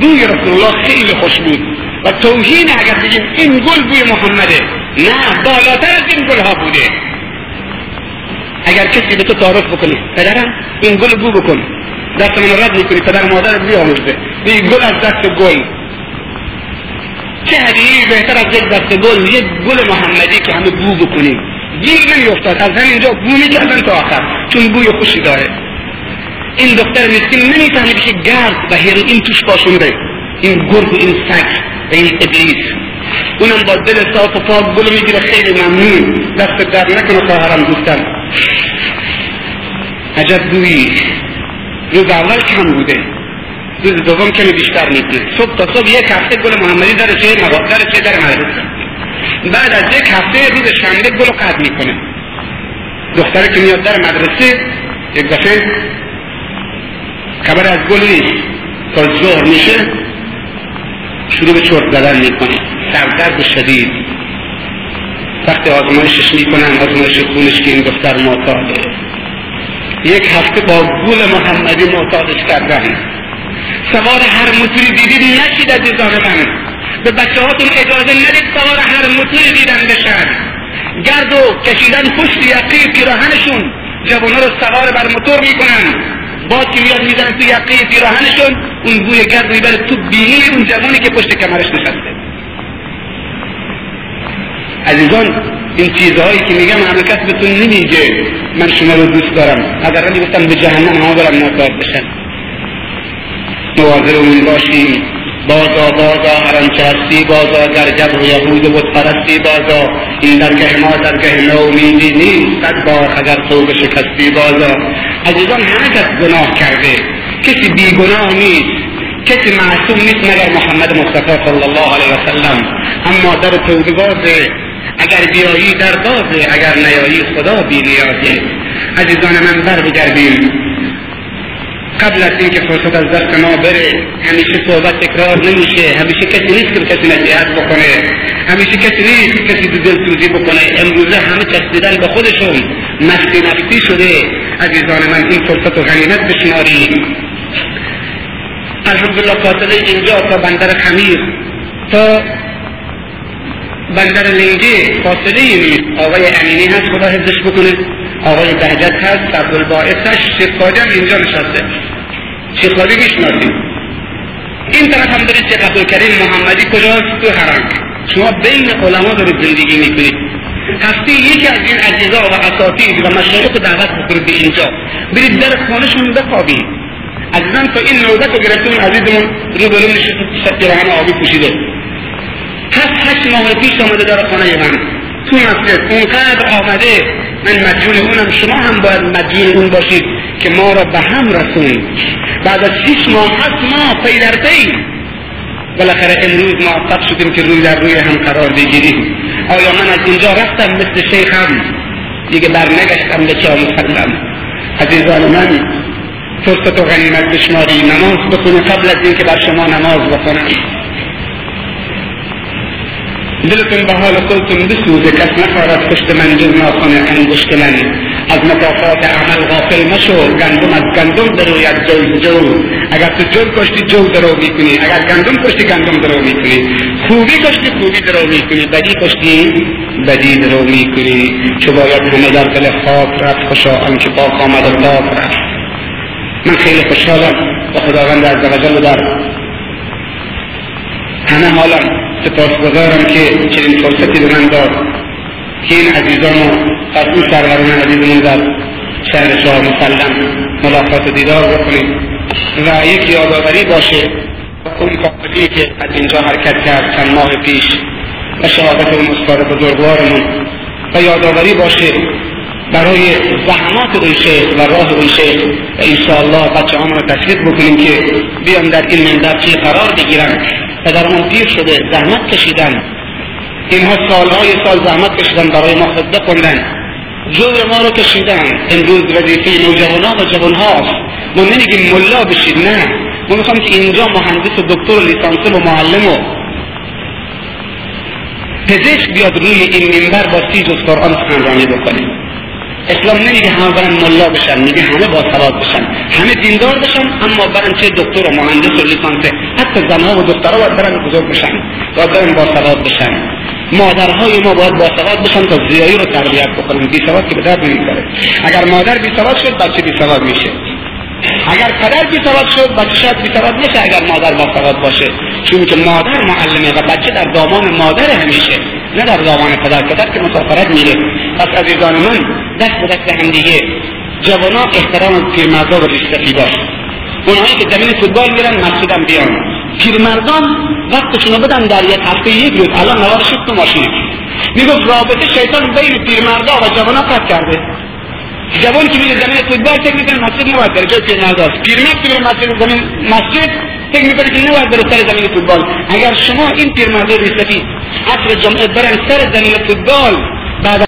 بوی رسول الله خیلی خوش بود. و توهین اگر بگیم این گل بوی محمده نه بالاتر از این گل ها بوده. اگر کسی به تو تعارف بکنی پدرم این گل بو بکن. دست من رد می‌کنی پدر مادر بیاموزه این گل از دست گل. چه هدیه بهتر از یک دست گل یک گل محمدی که همه بو بکنیم. گیر نمیافتاد از همینجا بو می‌کردن تا آخر چون بوی خوشی داره. این دختر مسکین نمی‌فهمه که گرد و هیروئین توش پاشونده این گرگ و این سگ این ابلیس. اونم با دل صاف و پاک گلو می‌گیره. خیلی ممنون. دست در نکنه خواهرم دوستم عجب بویی روز اول کم بوده. روز دوم کمی بیشتر میبوده صبح تا صبح یک هفته گل محمدی در چه در چه در مدرسه بعد از یک هفته روز شنبه گل قطع می‌کنه. دختره که میاد در مدرسه یک دفعه خبر از گل نیست. تا ظهر میشه شروع به چرت زدن می‌کنه. سردرد شدید. وقتی آزمایشش می‌کنن آزمایش خونش که این دختر معتاده. یک هفته با گل محمدی معتادش کردن. سوار هر موتوری دیدید؟ نشید عزیزان من. به بچه هاتون اجازه ندید سوار هر موتوری دیدن بشن. گرد و کشیدن پشت یقی پیراهنشون جوانها رو سوار بر موتور می‌کنن. با که میاد می‌زنه تو یقه پیراهنشون اون بوی گرد می‌بره تو بینی اون جوانی که پشت کمرش نشسته. عزیزان این چیزهایی که میگم همه کس بهتون نمیگه. من شما رو دوست دارم. اگر گفتم به جهنم ها برم ناکار بشن. مواظب اون باشیم. بازا بازا هر هستی بازا در جبر یهود و پرستی بازا. این درگه ما درگه نومیدی نیست صد بار اگر تو شکستی بازا. عزیزان همه کس گناه کرده. کسی بیگناه نیست. کسی معصوم نیست مگر محمد مصطفی صلی الله علیه و سلم. اما در توبه بازه اگر بیایی در بازه اگر نیایی خدا بی نیازه. عزیزان من بر بگردیم قبل از اینکه فرصت از دست ما بره همیشه صحبت تکرار نمیشه. همیشه کسی نیست که کسی نصیحت بکنه. همیشه کسی نیست که کسی دو دلسوزی بکنه. امروزه همه چسبیدن به خودشون. مستی نفتی شده. عزیزان من این فرصت و غنیمت بشماریم. الحمدلله فاصله اینجا تا بندر خمیر. تا بندر لنگه فاصله نیست. آقای امینی هست خدا حفظش بکنه. آقای بهجت هست عبدالباعث هست شیخ اینجا نشسته. شیخ خادی می‌شناسید. این طرف هم دارید شیخ عبدالکریم محمدی کجاست؟ تو هرنگ شما بین علما دارید زندگی می‌کنید. هستی یکی از این اجزا و اساتید و مشایخ دعوت بکنید به اینجا. برید در خانهشون بخوابید. عزیزان تا این نوبت رو گرفتون عزیزمون رو بلوم نشست پیراهن آبی پوشیده. پس هشت ماه پیش آمده در خانه من. تو مسجد اونقدر آمده من مدیون اونم. شما هم باید مدیون اون باشید که ما را به هم رسون بعد از شیش ماه هست ما پی در پی. بالاخره امروز موفق شدیم که روی در روی هم قرار بگیریم. آیا من از اینجا رفتم مثل شیخم دیگه بر نگشتم به چه مسلم. عزیزان من فرصت و غنیمت بشماری. نماز بخونه قبل از اینکه بر شما نماز بخونم. دلتون به حال خودتون بسوزه کس نخواهد پشت من جز ناخن انگشت من. از مکافات عمل غافل مشو گندم از گندم دروید جو جو. اگر تو جو کشتی جو درو می‌کنی. اگر گندم کشتی گندم درو می‌کنی. خوبی کشتی خوبی درو می‌کنی. بدی کشتی بدی درو می‌کنی. چو باید همه در دل خاک رفت خوشا آنکه پاک آمد و رفت. من خیلی خوشحالم. با خداوند عزوجل در همه حالم سپاسگزارم که چنین فرصتی به من داد. که این عزیزان و از این سروران عزیزمون در شهر شاه مسلم ملاقات دیدار بکنیم. و یک یادآوری باشه اون کافری که از اینجا حرکت کرد چند ماه پیش و شهادت اون استاد بزرگوارمون. و یادآوری باشه برای زحمات اون شیخ و راه اون شیخ و انشاءالله بچه رو تشویق بکنیم که بیان در این منبر چی قرار بگیرن. پدرمون پیر شده زحمت کشیدن. اینها سالهای سال زحمت کشیدن برای ما خطبه خوندن جور ما رو کشیدن. امروز وظیفه نوجوانان و جوانهاست. ما نمیگیم ملا بشید نه. ما می‌خوام که اینجا مهندس و دکتر و لیسانسه و معلم و پزشک بیاد روی این منبر با سی جز قرآن سخنرانی بکنه. اسلام نمیگه همه برن ملا بشن میگه همه با سواد بشن. همه دیندار بشن اما برن چه دکتر و مهندس و لیسانسه حتی زنها و دخترها باید برن بزرگ بشن باید برن با سواد بشن. مادرهای ما باید با سواد بشن تا زیایی رو تربیت بکنن. بی سواد که به درد نمی‌خوره. اگر مادر بی سواد شد بچه بی سواد میشه. اگر پدر بی سواد شد بچه شاید بی سواد میشه اگر مادر با سواد باشه. چون که مادر معلمه و بچه در دامان مادر همیشه نه در دامان پدر. پدر که مسافرت میره. پس عزیزان من دست به دست هم دیگه جوانا احترام پیرمردا رو ریشتفی باش اونهایی که زمین فوتبال میرن مسجدم بیان. پیرمردان وقتشون بدن در یک هفته یک روز. الان نوار شد تو ماشین می‌گفت رابطه شیطان بین پیرمردا و جوانا قطع کرده. جوانی که میره زمین فوتبال فکر می‌کنه مسجد نباید بره. جای پیرمرداست پیرمرد که میره مسجد زمین مسجد فکر می‌کنه که نباید بره سر زمین فوتبال. اگر شما این پیرمردا ریشتفی عصر جمعه برن سر زمین فوتبال بعد